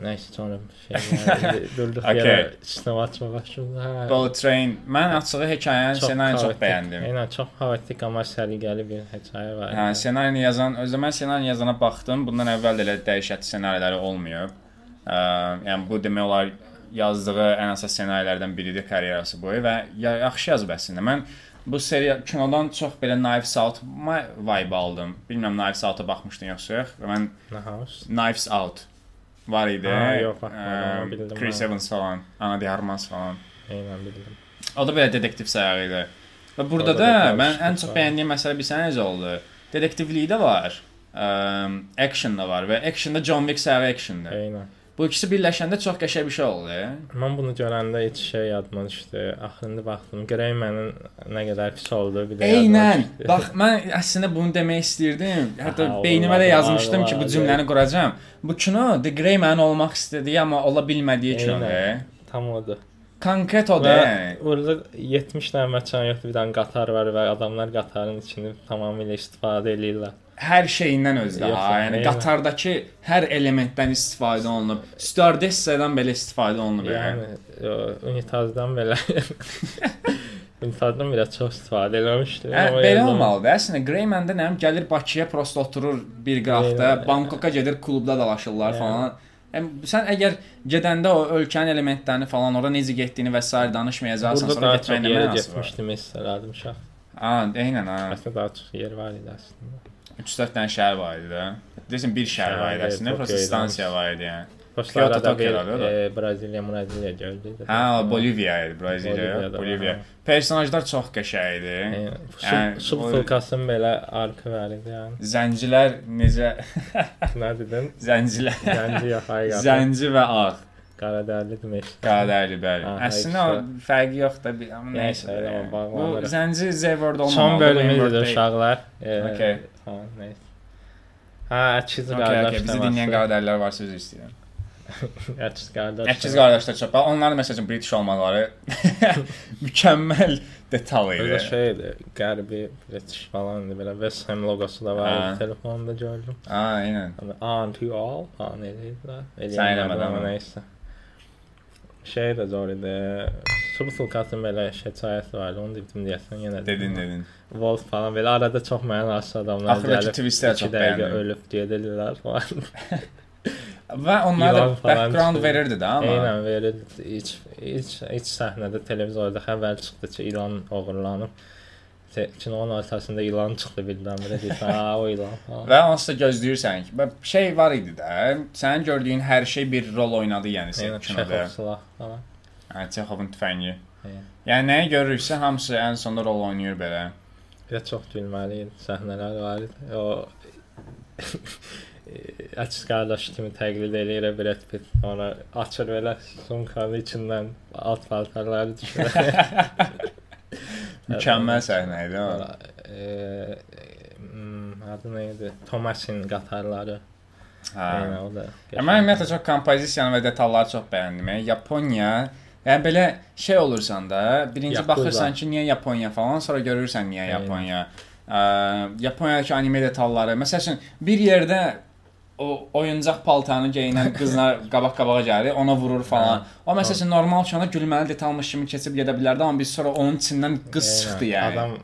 B: Nəysə sonra şey durduq
A: Okay.
B: yerə işləmə açma başladı. Hə.
A: Bullet Train. Mən açığı hekayənin ssenarini çox bəyəndim.
B: Eynən çox kaotik amma səliqəli bir hekayə var.
A: Hə, ssenarini yazan, özdə mən ssenarini yazana baxdım. Bundan əvvəl də elə dəhşətli ssenariləri olmayıb. Ə, yəni bu demək olar yazdığı ən əsas ssenarilərdən biridir karyerası boyu və ya yaxşı yazıb əslində. Mən bu seriya kinodan çox belə Knives Out vibe aldım. Bilmirəm Knives Out-a baxmışdın yoxsa yox? Və mən? Knives Out var idi.
B: Ha, yox, baxmadım,
A: Ə, Chris. Evans falan, Ana de Armas falan.
B: Eynən bildim.
A: O da belə detektiv sayağı idi. Və burada
B: da
A: da
B: da
A: mən ən çox bəyəndiyim məsələ bilsən necə oldu? Detektivliyi də var. Ə, action da var və actionda John Wick sayağı actiondır.
B: Eynən.
A: Bu ikisi birləşəndə çox qəşəng bir şey oldu.
B: Mən bunu görəndə heç şey yadıma düşdü. Axırında baxdım. Greymanın nə qədər pis olduğu bir də
A: Eynən. Bax mən əslində bunu demək istirdim. Hətta
B: Aha,
A: beynimə də
B: olmadı,
A: yazmışdım
B: var,
A: ki, bu cümləni quracağam. Bu kino The Grey Man olmaq istədiyi amma ola bilmədiyi kinodur.
B: Eynən. Tam odur.
A: Konkret o da.
B: orada 70 dənə məkan yoxdur, bir dənə qatar var və adamlar qatarın içini tamamilə istifadə eləyirlər.
A: Hər şeyindən özdə. Ha. Yəni
B: eynən.
A: qatardakı hər elementdən istifadə olunub. Stewardessadan belə istifadə olunub. Yəni.
B: Yəni o, unitazdan belə unitazdan belə çox istifadə eləmişdilər.
A: Hə, belə olmalıdır. Əslində Greyman-da nəyim gəlir Bakıya prosta oturur bir qrafda,
B: Eynən.
A: Bangkoka gedir klubda dalaşırlar
B: Yəni.
A: falan. Yəni sən əgər gedəndə o ölkənin elementlərini falan, ora necə getdiyini və s. danışmayacaqsan,
B: Burada
A: sonra
B: daha çox
A: getməyin nə
B: yerə
A: mənası var?
B: getmişdim hissələdim uşaq.
A: Ha, eynən ha.
B: Əslində daha çox yer var idi əslində.
A: 3-4 dənə şəhər var idi də. Desən bir şəhər var idi əslində, prosta stansiya var idi yəni.
B: Başlarda da bir e, Braziliya, Braziliya gördük.
A: Ha, Boliviya idi, Braziliya, Boliviya. Personajlar çox qəşəng idi.
B: Yəni, subfilkasın belə arka var idi yəni.
A: Zəncilər necə
B: Nə dedin?
A: zəncilər
B: Zənci yaxay qara.
A: Zənci və ağ.
B: Qara dərli demək.
A: Qadərli bəli. Əslində o fərqi yoxdur, bir- amma
B: Nəysə.
A: Bu zənci Zevord olmamalı.
B: Son
A: Wayward deyil.
B: uşaqlar. E,
A: Okay.
B: Ha, nəysə. Ha, əkiz
A: Okay,
B: qardaş
A: okay. Bizi dinləyən qadərlər var söz istəyirəm.
B: Əkiz qardaş.
A: Əkiz qardaşlar çox. Onların məsələn British olmaları mükəmməl detal idi.
B: şeydir, qərbi British falan idi, belə West Ham loqosu da var
A: Ha.
B: idi, telefonda gördüm.
A: Ha.
B: Hani on to all falan eləyirlər.
A: Sən eləmədin
B: amma
A: amma.
B: nəysə. Şey də zor idi. Subfilkasın belə şikayəti vardı, onu dedim deyəsən yenə.
A: Dedin, dedin.
B: Wolf falan belə arada çox mənasız adamlar
A: Axırdakı twistləri
B: iki
A: çox bəyəndim.
B: ölüb gedirlər falan.
A: Və onlar da background
B: çıxdı.
A: verirdi də amma.
B: Eynən verildi. İlk ilk ilk səhnədə televizorda xəbər çıxdı ki, ilan oğurlanıb. Kinonun ortasında ilan çıxdı birdən-birə deyirsən, ha o ilan falan.
A: Və onsuz da gözləyirsən ki, şey var idi də. Sənin gördüyün hər şey bir rol oynadı, yəni sən
B: Eynən
A: kinoda.
B: Silah falan.
A: Hə, Çexovun tüfəngi.
B: Eynən.
A: Yəni nəyi görürsə hamısı ən sonda rol oynayır belə.
B: Bir də çox gülməli səhnələr var idi. O Əks qardaş kimi təqlid eləyir Brad Pitt. Sonra açır belə sumkanın içindən alt paltarları düşür.
A: Mükəmməl səhnə idi o.
B: Eee, adı nə idi? Thomasin qatarları.
A: Hə.
B: Eynən o da.
A: Mən ümumiyyətlə çox kompozisiyanı və detalları çox bəyəndim. Yəni, Yaponiya Yəni belə şey olursan da, birinci
B: Yakuza.
A: baxırsan ki, niyə Yaponiya falan, sonra görürsən niyə. Yaponiya. Ə, Yaponiyadakı anime detalları. Məsəl üçün bir yerdə o oyuncaq paltarını geyinən qızlar qabaq-qabağa gəlir, ona vurur falan. O məsəl üçün normal şanda gülməli detalmış kimi keçib gedə bilərdi, amma biz sonra onun içindən qız
B: Eynən,
A: çıxdı yəni.
B: Adam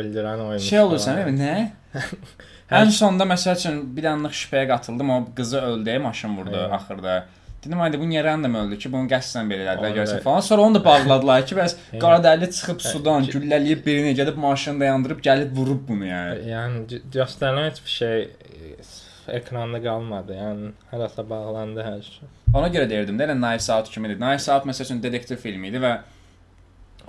B: öldürən oyuncu.
A: şey olursan, nə? Ən sonda məsəl üçün bir anlıq şübhəyə qatıldım, o qızı öldü, maşın vurdu
B: Eynən.
A: axırda. Dedim ayda bu niyə random öldü ki, bunu qəsdən belə elədilər
B: Onu
A: görsən falan. Sonra onu da bağladılar ki, bəs qaradərli çıxıb sudan güllələyib birini gedib maşını dayandırıb gəlib vurub bunu yəni.
B: Yəni gö- göstərilən heç bir şey e, ekranda qalmadı. Yəni harasa bağlandı hər şey.
A: Ona görə deyirdim də, elə Knives Out kimidir. Knives Out məsəl üçün detektiv filmi idi və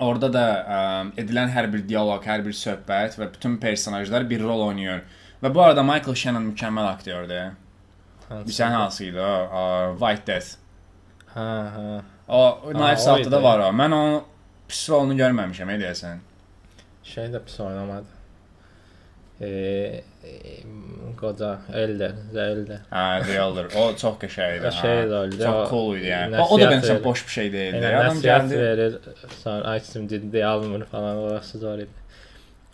A: orada da ə, edilən hər bir dialoq, hər bir söhbət və bütün personajlar bir rol oynayır. Və bu arada Michael Shannon mükəmməl aktyordur.
B: Hansı-
A: Bilirsən hansı idi o? Ə, White Death.
B: Hə, hə.
A: O Knives
B: o
A: Out-da da
B: idi.
A: var o. Mən onun pis rolunu görməmişəm, nə deyəsən?
B: Şey də pis oynamadı. Eee qoca Elder, Zelda.
A: Hə, realdır. O çox qəşəng idi.
B: O şey
A: hə.
B: də öldü.
A: Çox cool idi yəni.
B: Nəsihət
A: O da məncə
B: verir.
A: boş bir şey deyildi.
B: Yəni
A: Adam
B: nəsihət
A: gəldi.
B: verir, sonra açdım ciddi almır falan, orası zor idi.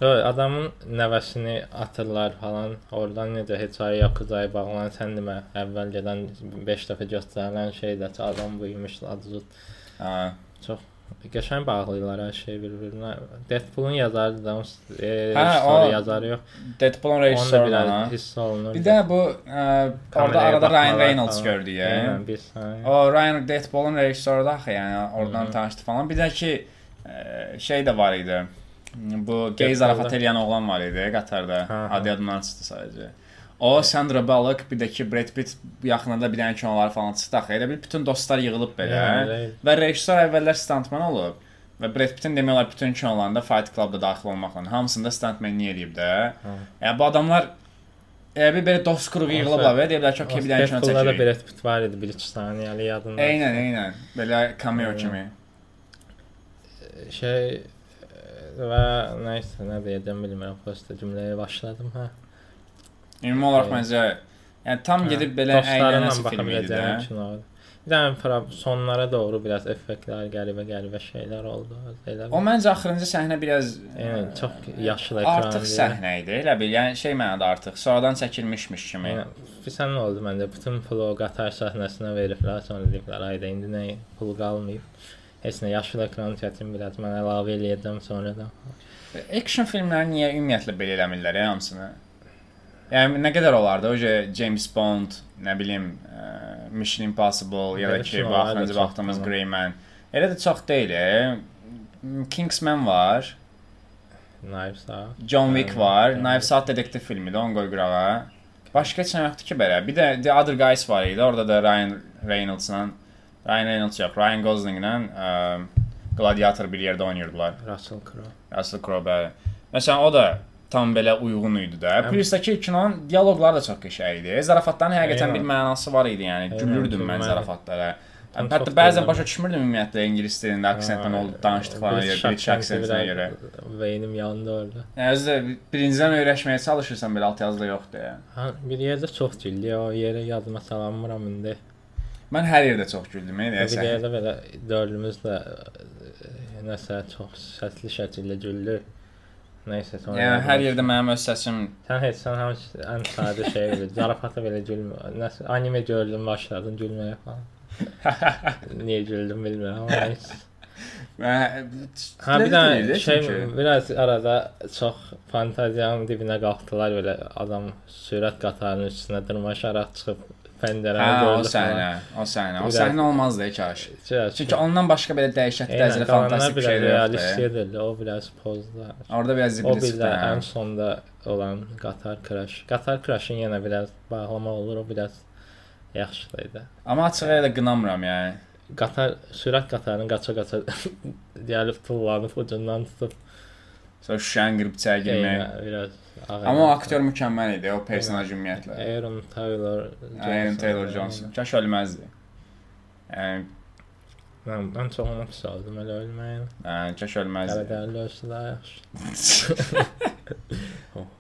B: Adamın nəvəsini atırlar falan. Oradan necə heç ay yakuzaya bağlanan sən demə əvvəlcədən 5 dəfə göstərilən şeydə adam buymuş adı.
A: Hə.
B: Qəşəng bağlayırlar hər şey bir-birinə. Deadpool'un yazarı da e,
A: Hə, o-
B: yazarı yox.
A: Deadpool'un rejissoru da.
B: hiss olunur.
A: Bir də bu ə, orada
B: Kameraya
A: arada Ryan Reynolds gördük ya.
B: Eynən, bir saniyə.
A: O Ryan Deadpool'un rejissoru da axı, yəni oradan tanışdı falan. Bir də ki ə, şey də var idi. Bu
B: Deadpool'da.
A: zarafat eləyən oğlan var idi Qatarda.
B: Hə, hə.
A: Adı yadımdan çıxdı sadəcə. O Sandra Bullock, bir də ki Brad Pitt yaxınında bir dənə kinolar falan çıxdı axı. Elə bil bütün dostlar yığılıb belə.
B: Elə-
A: Və rejissor əvvəllər stuntman olub. Və Brad Pitt'in demək olar bütün kinolarında Fight Club-da daxil olmaqla hamısında stuntmanlik eləyib də.
B: Hə.
A: Yəni bu adamlar elə bir belə dost qrupu yığılıblar və deyiblər ki, okey bir dənə kino
B: Deadpool'da da
A: çəkirik.
B: Brad Pitt var idi 1-2 saniyəli yadında.
A: Eynən, eynən. Belə cameo kimi.
B: Şey e, və nəysə nə deyəcəm bilmirəm. Prosta cümləyə başladım hə.
A: Ümumi olaraq
B: Eynən.
A: məncə yəni tam
B: Hə,
A: gedib belə əylənəsi film idi də.
B: kinodur. Bir dənə sonlara doğru biraz effektlər, qəribə-qəribə şeylər oldu. Elə
A: O məncə axırıncı səhnə biraz
B: Yəni çox yaşlı
A: ə,
B: ekran.
A: artıq səhnə idi. Elə bil, yəni şey mənada artıq sonradan çəkilmişmiş kimi.
B: Yəni bilirsən nə oldu məndə? Bütün pulu qatar səhnəsinə veriblər, sonra deyiblər, ayda indi nə pul qalmayıb. Heç nə yaşlı ekran çətin biraz mən əlavə eləyəcəm sonradan.
A: Action filmləri niyə ümumiyyətlə belə eləmirlər ya hamısını? Yəni nə qədər olardı? O James Bond, nə bilim, ə, Mission Impossible ya da ki,
B: çox
A: vaxtımız. Grey Man. Elə də çox deyil. Kingsman var,
B: Knives Out.
A: John Wick var, Knives Out detektiv filmidir, onu qoy qırağa. Başqa heç nə yoxdur ki belə. Bir də The Other Guys var idi. Orada da Ryan Reynolds-la Ryan Reynolds yox, Ryan Gosling-la ə, Gladiator bir yerdə oynayırdılar.
B: Russell Crowe.
A: Russell Crowe bəli. Məsələn o da tam belə uyğun idi də.
B: Həm-
A: Plus da ki kinonun dialoqları da çox qəşəng idi. Zarafatların həqiqətən bir mənası var idi, yəni gülürdüm mən zarafatlara. Hətta bəzən başa düşmürdüm ümumiyyətlə ingilis dilində aksentlə oldu danışdıqlarına görə, British aksentinə görə.
B: Beynim yandı orada.
A: Yəni özü də birincidən öyrəşməyə çalışırsan belə alt yazılı yoxdur.
B: Ha, bir yerdə çox güldü. O yerə yadıma salamıram indi.
A: Mən hər yerdə çox güldüm, nəyəsə.
B: yerdə belə dördümüz də nəsə çox səsli şəkildə güldü. Nəysə sonra.
A: Yəni hər yerdə mənim öz səsim
B: Sən heç sən həmiş ən sadə şey bilir. Zarafata belə gülmə. Nəsə anime gördüm başladın gülməyə falan. Niyə güldüm bilmirəm amma nəysə. Ha bir dənə şey biraz arada çox fantaziyanın dibinə qalxdılar belə adam sürət qatarının üstünə dırmaşaraq çıxıb pəncərəni
A: Hə, o
B: gördü.
A: səhnə, o səhnə. O səhnə olmazdı kaş.
B: Çünki
A: ondan başqa belə dəhşətli dərəcədə fantastik bir şey
B: realist
A: yoxdur.
B: edirdi. O biraz pozdu.
A: Orada biraz
B: O
A: zibil
B: bir də ən
A: çıxdı.
B: sonda olan qatar crash. Qatar crashın yenə biraz bağlama olur, o biraz yaxşı idi.
A: Amma açıq elə qınamıram yəni.
B: Qatar sürət qatarının qaça-qaça gəlib tullanıb ucundan tutub
A: Sonra şüşəni qırıb içəri girmək.
B: yenə biraz ağır.
A: Amma o aktyor mükəmməl idi, o personaj ümumiyyətlə.
B: Aaron Taylor
A: Aaron Taylor Johnson. Kaş ölməzdi. Yəni,
B: Mən, mən çox ona pis oldum elə ölməyin.
A: yəni kaş ölməzdi.
B: Qərədərli ölsə daha yaxşı.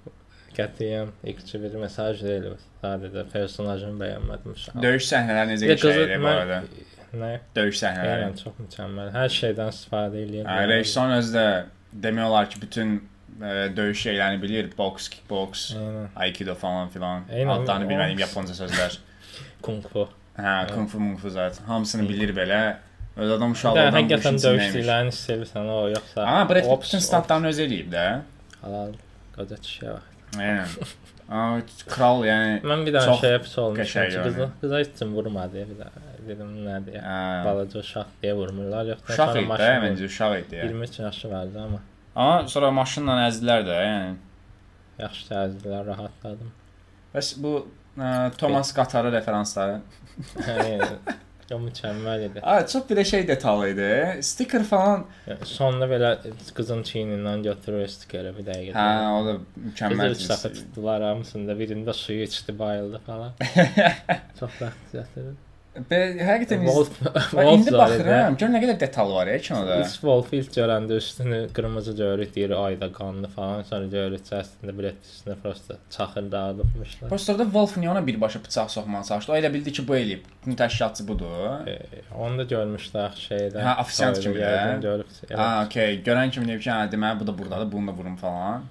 B: Qətiyyən ikinci bir mesaj deyil. bu. Sadəcə personajını bəyənmədim. uşaq.
A: Döyüş səhnələri necə
B: Bir də qızı
A: işləyir bu
B: mən-
A: arada?
B: Nə?
A: Döyüş səhnələri.
B: Eynən çox mükəmməl. Hər şeydən istifadə eləyir.
A: Yəni rejissorun özü də demək olar ki, bütün ə, döyüş şeylərini bilir, boks, kickboks,
B: Eynən.
A: aikido falan filan.
B: Eynən,
A: Altlarını
B: o-
A: bilmədiyim Yaponca sözlər.
B: Kung fu.
A: Hə, kung fu, mung fu zət. Hamısını bilir belə. Öz adam uşaqlardan bu
B: həqiqətən
A: işin
B: döyüş
A: içindəymiş.
B: dillərini sevirsən o yoxsa.
A: Amma Brad Pitt bütün standlarını öz eləyib də.
B: Halal. Qoca kişiyə bax.
A: Aynen. Kral yəni
B: Mən bir dənə şeyə pis olmuşam ki, qıza, qıza heç kim vurmadı bir də. Dedim nə deyə.
A: hə,
B: Balaca uşaq deyə vurmurlar yoxsa
A: uşaq idi məncə uşaq idi. yəni.
B: 23 yaşı vardı amma
A: Amma sonra maşınla əzdilər də, yəni.
B: yaxşı təzələr rahatladım.
A: Bəs bu ə, Thomas Qatarı referansları.
B: O mükəmməl idi.
A: A, çox də şey detallı idi. Sticker falan.
B: Yəni, sonda belə qızın çiynindən götürür stikeri bir dəqiqə.
A: Hə, o da
B: Qızı
A: mükəmməl.
B: üç dəfə tutdular hamısında birində suyu içdi, bayıldı falan. Çox vaxt yatırdı.
A: Həqiqətən
B: Wolf,
A: indi baxıram, gör nə qədər detal var ya kinoda.
B: Biz Wolf ilk görəndə üstünü qırmızı görürük, deyir ayda qanlı falan, sonra görürük ki, əslində bilet üstünə prosta çaxır dağıdıbmışlar.
A: Posterdə Wolf niyə ona birbaşa bıçaq soxmağa çalışdı? O elə bildi ki, bu eləyib. Bütün təşkilatçı budur.
B: E, onu da görmüşlər şeydə.
A: Ha, ofisiant kimi də?
B: Görüb.
A: Ha, okey. Görən kimi deyib ki, hə, deməli bu da burdadır, bunu da vurum falan.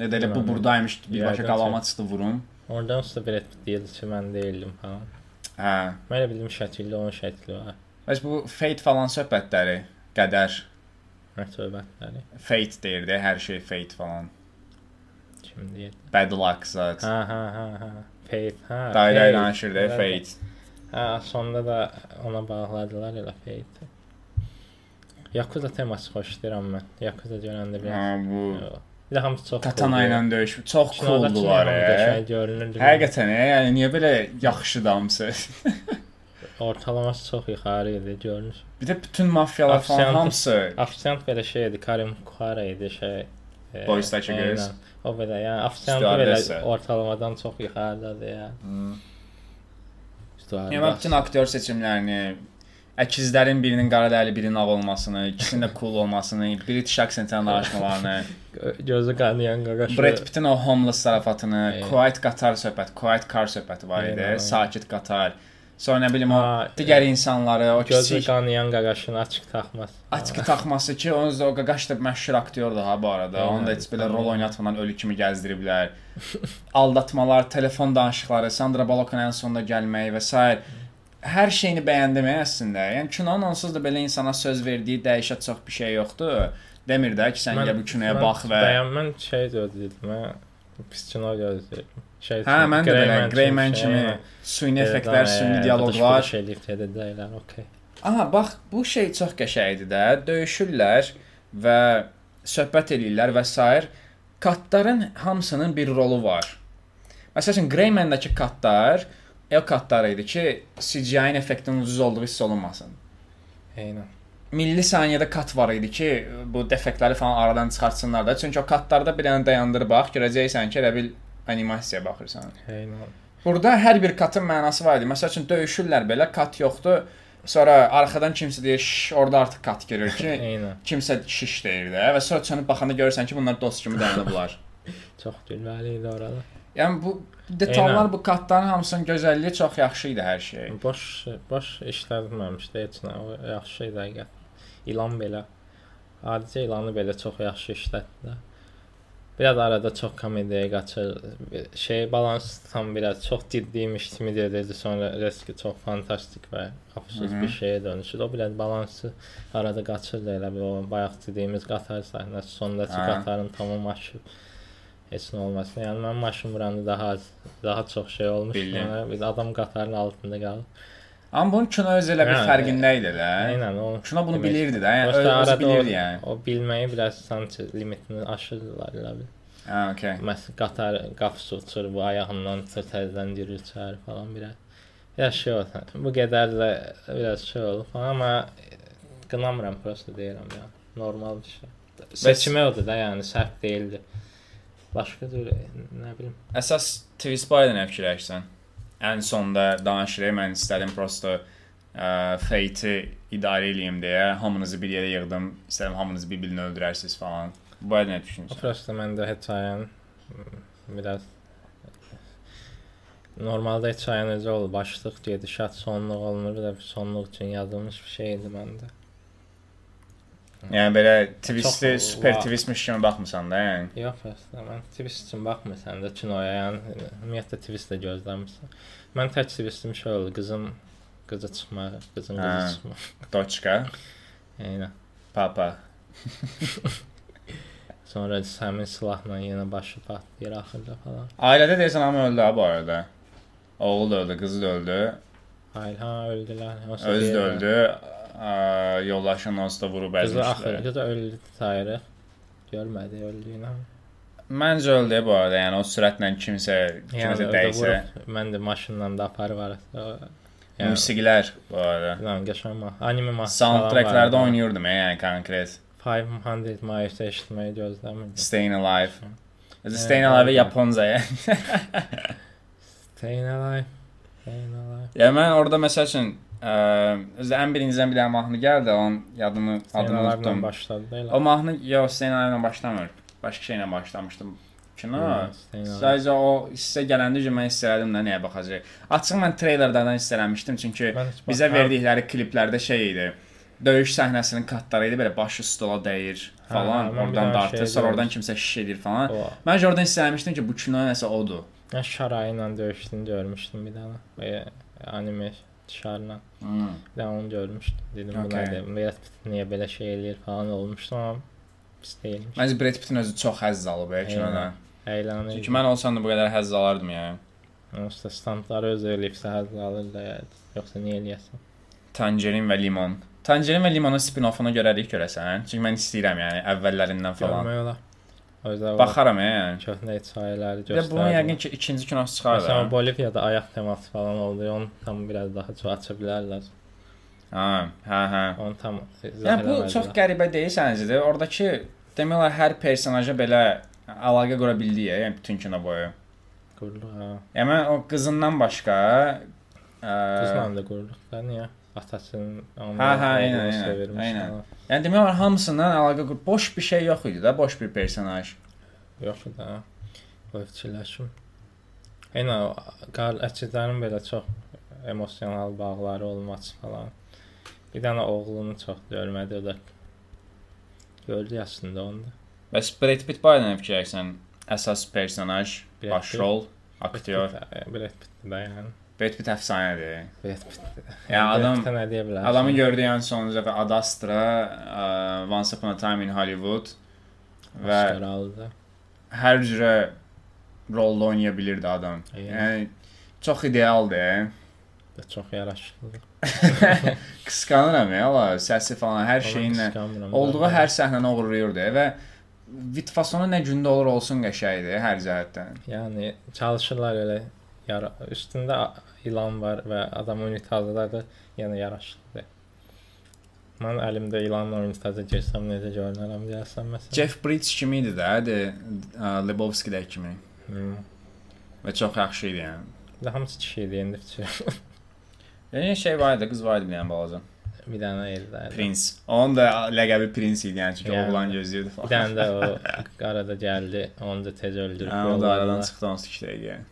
A: Nə də elə bu burdaymış, birbaşa qalama çıxdı vurum.
B: Oradan sonra bilet deyildi ki, mən deyildim falan.
A: Hə.
B: Mən elə bildim şəkilli onun şəkli var.
A: Bəs bu fate falan söhbətləri qədər
B: söhbətləri?
A: fate deyirdi, hər şey fate falan.
B: Kim deyir?
A: Bad luck zat.
B: Ha ha ha ha. Fate.
A: Day
B: Fate.
A: danışırdı fate.
B: Ha, sonda da ona bağladılar elə Fate. Yakuza teması xoşlayıram mən. Yakuza görəndə biraz.
A: Ha, bu
B: Yox. Bir də hamısı çox
A: katana ilə döyüş çox
B: Kinoda
A: cooldular.
B: Qəşəng
A: e.
B: görünürdü.
A: Həqiqətən, e, yəni niyə belə yaxşı damsı?
B: ortalaması çox yuxarı idi, görünür.
A: Bir də bütün mafiyalar falan
B: Afisant-
A: hamısı
B: Ofisiant belə şey idi, Karim Kuhara idi şey. e,
A: Boysdakı
B: aynen.
A: qız.
B: O belə, yəni ofisiant
A: Stewardessa.
B: belə ortalamadan çox yuxarıdadır ya.
A: Yəni mən bütün aktyor seçimlərini əkizlərin birinin qara dərili, birinin ağ olmasını, ikisinin də cool olmasını, British accentlə danışmalarını,
B: gözü qanayan qaqaşı.
A: Brad Pitt'in o homeless zarafatını,
B: Evet.
A: quiet qatar söhbəti, quiet car söhbəti var idi,
B: Aynen.
A: sakit qatar. Sonra nə bilim o digər insanları, o
B: gözü
A: kiçik
B: qanayan qaqaşını açıq taxmaz.
A: Açıq taxması ki, onun da o qaqaş da məşhur aktyordur ha bu arada.
B: Aynen.
A: Onu da heç belə rol oynatmadan ölü kimi gəzdiriblər. Aldatmalar, telefon danışıqları, Sandra Bullock'un ən sonda gəlməyi və s. Hər şeyini bəyəndim əslində. Yəni kinonun onsuz da belə insana söz verdiyi dəyişə çox bir şey yoxdur. Demir də ki, sən gəl bu kinoya bax və
B: Bəyənmən şey gözləyirdim. Mən pis kino gözləyirdim. Şey,
A: Hə, mən də belə Greyman kimi süni effektlər, süni dialoqlar.
B: Şey eləyib dedilər, okey.
A: Aha, bax, bu şey çox qəşəngdir də. Döyüşürlər və söhbət eləyirlər və s. Katların hamısının bir rolu var. Məsələn, Greyman-dakı katlar el katlar idi ki, CGI-in effektinin ucuz olduğu hiss olunmasın.
B: Eynən.
A: Milli saniyədə kat var idi ki, bu defektləri falan aradan çıxartsınlar da. Çünki o katlarda bir dənə dayandırıb bax, görəcəksən ki, elə bil animasiyaya baxırsan.
B: Eynən.
A: Burada hər bir katın mənası var idi. Məsəl üçün döyüşürlər belə, kat yoxdur. Sonra arxadan kimsə deyir, "Şş, orada artıq kat görür ki, kimsə şiş deyir də və sonra çönüb baxanda görürsən ki, bunlar dost kimi dayanıblar.
B: Çox gülməli idi orada.
A: yəni bu detallar,
B: Eynən.
A: bu katların hamısının gözəlliyi çox yaxşı idi hər şey.
B: Boş boş işlənməmişdi heç nə. O yaxşı idi həqiqət. İlan belə. Adicə ilanı belə çox yaxşı işlətdilər. Biraz arada çox komediyaya qaçır. Şey balans tam biraz çox ciddiymiş kimi deyildi. Sonra riski çox fantastik və absurd bir şeyə dönüşür. O biraz balansı arada qaçırdı elə bir o bayaq dediyimiz qatar səhnəsi sondakı
A: Hə.
B: qatarın tamam aşıb heç nə olmasın. Yəni mən maşın vuranda daha az, daha çox şey olmuş. Yəni, biz adam qatarın altında qalıb.
A: Amma bunun kino öz elə bir
B: Hə,
A: fərqində idi də.
B: Eynən o.
A: Kino bunu
B: demək-
A: bilirdi də. Yəni
B: Prosta
A: özü bilirdi
B: o,
A: yəni.
B: o bilməyi biraz sanki limitini aşırdılar elə bil.
A: Hə, okey.
B: Məsələn, qatar qapısı uçur, bu ayağından təzədən girir içəri falan biraz. Ya şey oldu. Bu qədər də biraz şey falan amma qınamıram prosta deyirəm ya. Normal bir şey. Seçimi oldu da yəni səhv deyildi. Başqa cür nə bilim.
A: Əsas twist barədə nə fikirləşirsən? Ən sonda danışırıq, mən istədim prosta ə, fate-i idarə eləyim deyə hamınızı bir yerə yığdım. İstədim hamınız bir-birini öldürərsiniz falan. Bu barədə nə düşünürsən?
B: prosta məndə hekayen biraz Normalda hekayen necə olur? Başlıq, gedişat, sonluq olmur. Bir də sonluq üçün yazılmış bir şey idi məndə.
A: Yəni belə twist-i
B: Çox-
A: super
B: va-
A: twistmiş kimi baxmısan da, yəni.
B: Yox, əslində mən twist üçün baxmırsan da kinoya, yəni ümumiyyətlə twist də gözləmirsən. Mən tək twistim şey oldu, qızım qızı çıxmağı, qızın
A: Hə.
B: qızı çıxmağı.
A: Doçka,
B: Eynən.
A: papa.
B: Sonra həmin silahla yenə başı patlayır axırda falan.
A: Ailədə deyəsən hamı öldü ha bu arada. Oğlu da öldü, qızı da öldü,
B: Hayır, ha öldülər. Yoxsa
A: özü də
B: deyirəm.
A: öldü. Ə, Yoldaşın onsuz da vurub
B: Qızı axır,
A: əzmişlər.
B: qızı öldü sayırıq. Görmədi öldüyünü.
A: Məncə öldü bu arada, yəni o sürətlə kimsə kimsə
B: Yəni
A: dəysə.
B: dəysə. Mən də maşınla da aparı var. Yəni
A: Musiqilər bu arada.
B: Lan qəşəng ma. Anime ma.
A: Soundtracklarda oynayırdım ya, yəni konkret.
B: 500 Miles eşitməyi gözləmirdim.
A: Staying Alive.
B: Evet,
A: Staying Alive
B: aynen.
A: Yaponca ya.
B: Staying Alive. Eyvallah.
A: Ya mən orada məsəl üçün ə, özü ən birincidən bir dənə mahnı gəldi, onun adını adını unutdum.
B: başladı.
A: O mahnı yox, Hüseyn ilə başlamır. Başqa şeylə başlamışdım. Kino. Sadəcə o hissə gələndə mən hiss elədim də nəyə baxacaq. Açıq mən treylerlərdən hiss eləmişdim çünki bizə verdikləri kliplərdə şey idi. Döyüş səhnəsinin katları idi, belə başı stola dəyir falan,
B: Hə,
A: oradan dartır, sonra oradan kimsə şiş edir falan.
B: O
A: Mən oradan hiss eləmişdim ki, bu kino nəsə odur.
B: Mən şarayı ilə döyüşdüyünü görmüşdüm bir dənə. Və anime şarla.
A: Hmm.
B: Dənə onu görmüşdüm. Dedim
A: Okay.
B: nədir? Brad Pitt niyə belə şey eləyir falan olmuşdu amma pis deyilmiş.
A: Məncə Brad Pitt-in özü çox həzz alıb ya kinodan.
B: Əylənir.
A: Çünki mən olsam da bu qədər həzz alardım yəni.
B: Onsuz da standları öz eləyibsə həzz alır da. Yoxsa niyə eləyəsən?
A: Tangerin və limon. Tangerin və limonun spin-offunu görərik görəsən. Çünki mən istəyirəm yəni əvvəllərindən falan.
B: Görmək olar.
A: Baxaram ya yəni.
B: köhnə hekayələri
A: Bir də bunun
B: göstərdi.
A: yəqin ki ikinci kinosu çıxar
B: Məsələn
A: da.
B: Boliviyada ayaq teması falan oldu. Onu tam biraz daha çox aça bilərlər.
A: Ha, hə, hə.
B: Onu tam
A: Yəni bu çox qəribə deyil səncə? Oradakı demək olar hər personaja belə əlaqə qura bildi ya, yəni bütün kino boyu.
B: qurluq. Ha.
A: Yəni mən o qızından başqa ə,
B: Qızla da qurluq da niyə? Atasının
A: Hə, hə, eynən, eynən, eynən. yəni demək olar hamısından əlaqə qur. Boş bir şey yox idi da, boş bir personaj.
B: Yox da. O fikirləşim. Eynən o qar əçidlərin belə çox emosional bağları olması falan. Bir dənə oğlunu çox görmədi o da. Gördü əslində onu da.
A: Bəs Brad Pitt barədə nə fikirləşsən? Əsas personaj, başrol, aktyor.
B: Brad Pitt də yəni.
A: Pitt əfsanədir.
B: Pitt.
A: Ya adam
B: nə deyə bilər?
A: adamı gördüyü an sonuncu dəfə Ad Astra, ə, Once Upon a Time in Hollywood və
B: Oscar
A: hər cürə rolda oynaya bilirdi adam.
B: Eynən.
A: Yəni çox idealdır.
B: Da çox yaraşıqlı.
A: Qısqanıram ya, la, səsi falan hər şeyinlə olduğu hər səhnəni oğurlayırdı və vitfasonu nə gündə olur olsun qəşəngdir hər cəhətdən.
B: Yəni çalışırlar elə yara üstündə ilan var və adam unitazdadır, yəni yaraşıqlıdır. Mən əlimdə ilanla unitaza girsəm necə görünərəm deyəsən məsələn.
A: Jeff Bridges kimi idi də, də Lebowski-də kimi
B: Hmm.
A: və çox yaxşı idi yəni.
B: Bir də hamısı kişi idi indi fikir.
A: Yəni şey var idi, qız var idi bir dənə balaca.
B: bir dənə eldə.
A: Prince. Onun da ləqəbi Prince idi yəni çünki
B: Yəni.
A: oğlan gözləyirdi
B: Bir
A: falan.
B: dənə də o qarada gəldi, onu da tez öldürüb.
A: Hə, o da aradan çıxdı onsuz ki yəni.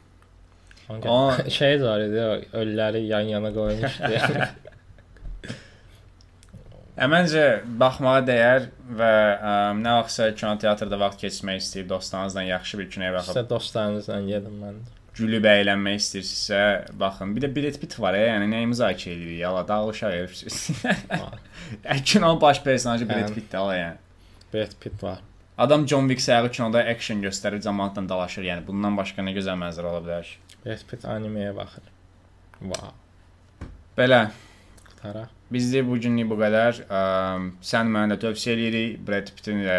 B: Gə- şey var idi, ölüləri yan-yana qoymuşdu.
A: Hə, məncə baxmağa dəyər və ə, nə vaxtsa kinoteatrda vaxt keçirmək istəyir, dostlarınızla yaxşı bir kinoya baxıb
B: İşte dostlarınızla gedin mən.
A: gülüb əylənmək istəyirsinizsə, baxın. Bir də Brad Pitt var ya, yəni nəyi müzakirə edirik? Yala dağılışa verir. Kino baş personajı
B: Hə.
A: Pitt-dir ala yəni.
B: Brad Pitt var.
A: Adam John Wick sayağı kinoda action göstərir, cəmaatla dalaşır. Yəni bundan başqa nə gözəl mənzərə ola bilər ki?
B: Pitt animeyə baxır. Wow.
A: Belə,
B: Qutaraq.
A: bizdə bu günlük bu qədər. Ə, sən mənə də tövsiyə eləyirik Brad Pitt-in də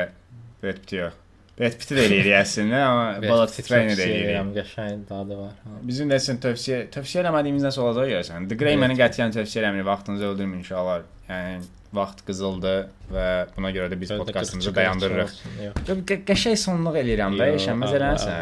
A: Brad Pitt yox. Brad Pitt-i də eləyirik əslində, amma Bullet Train-i də eləyirik.
B: Qəşəng dadı var. Ha.
A: Bizim də sən tövsiyə tövsiyə eləmədiyimiz nəsə olacaq görəsən. The Grey məni qətiyyən tövsiyə eləmir, vaxtınızı öldürməyin inşallah. Yəni vaxt qızıldır və buna görə də biz podkastımızı
B: 42
A: dayandırırıq. Qəşəng sonluq eləyirəm də,
B: Allah,
A: eləsən.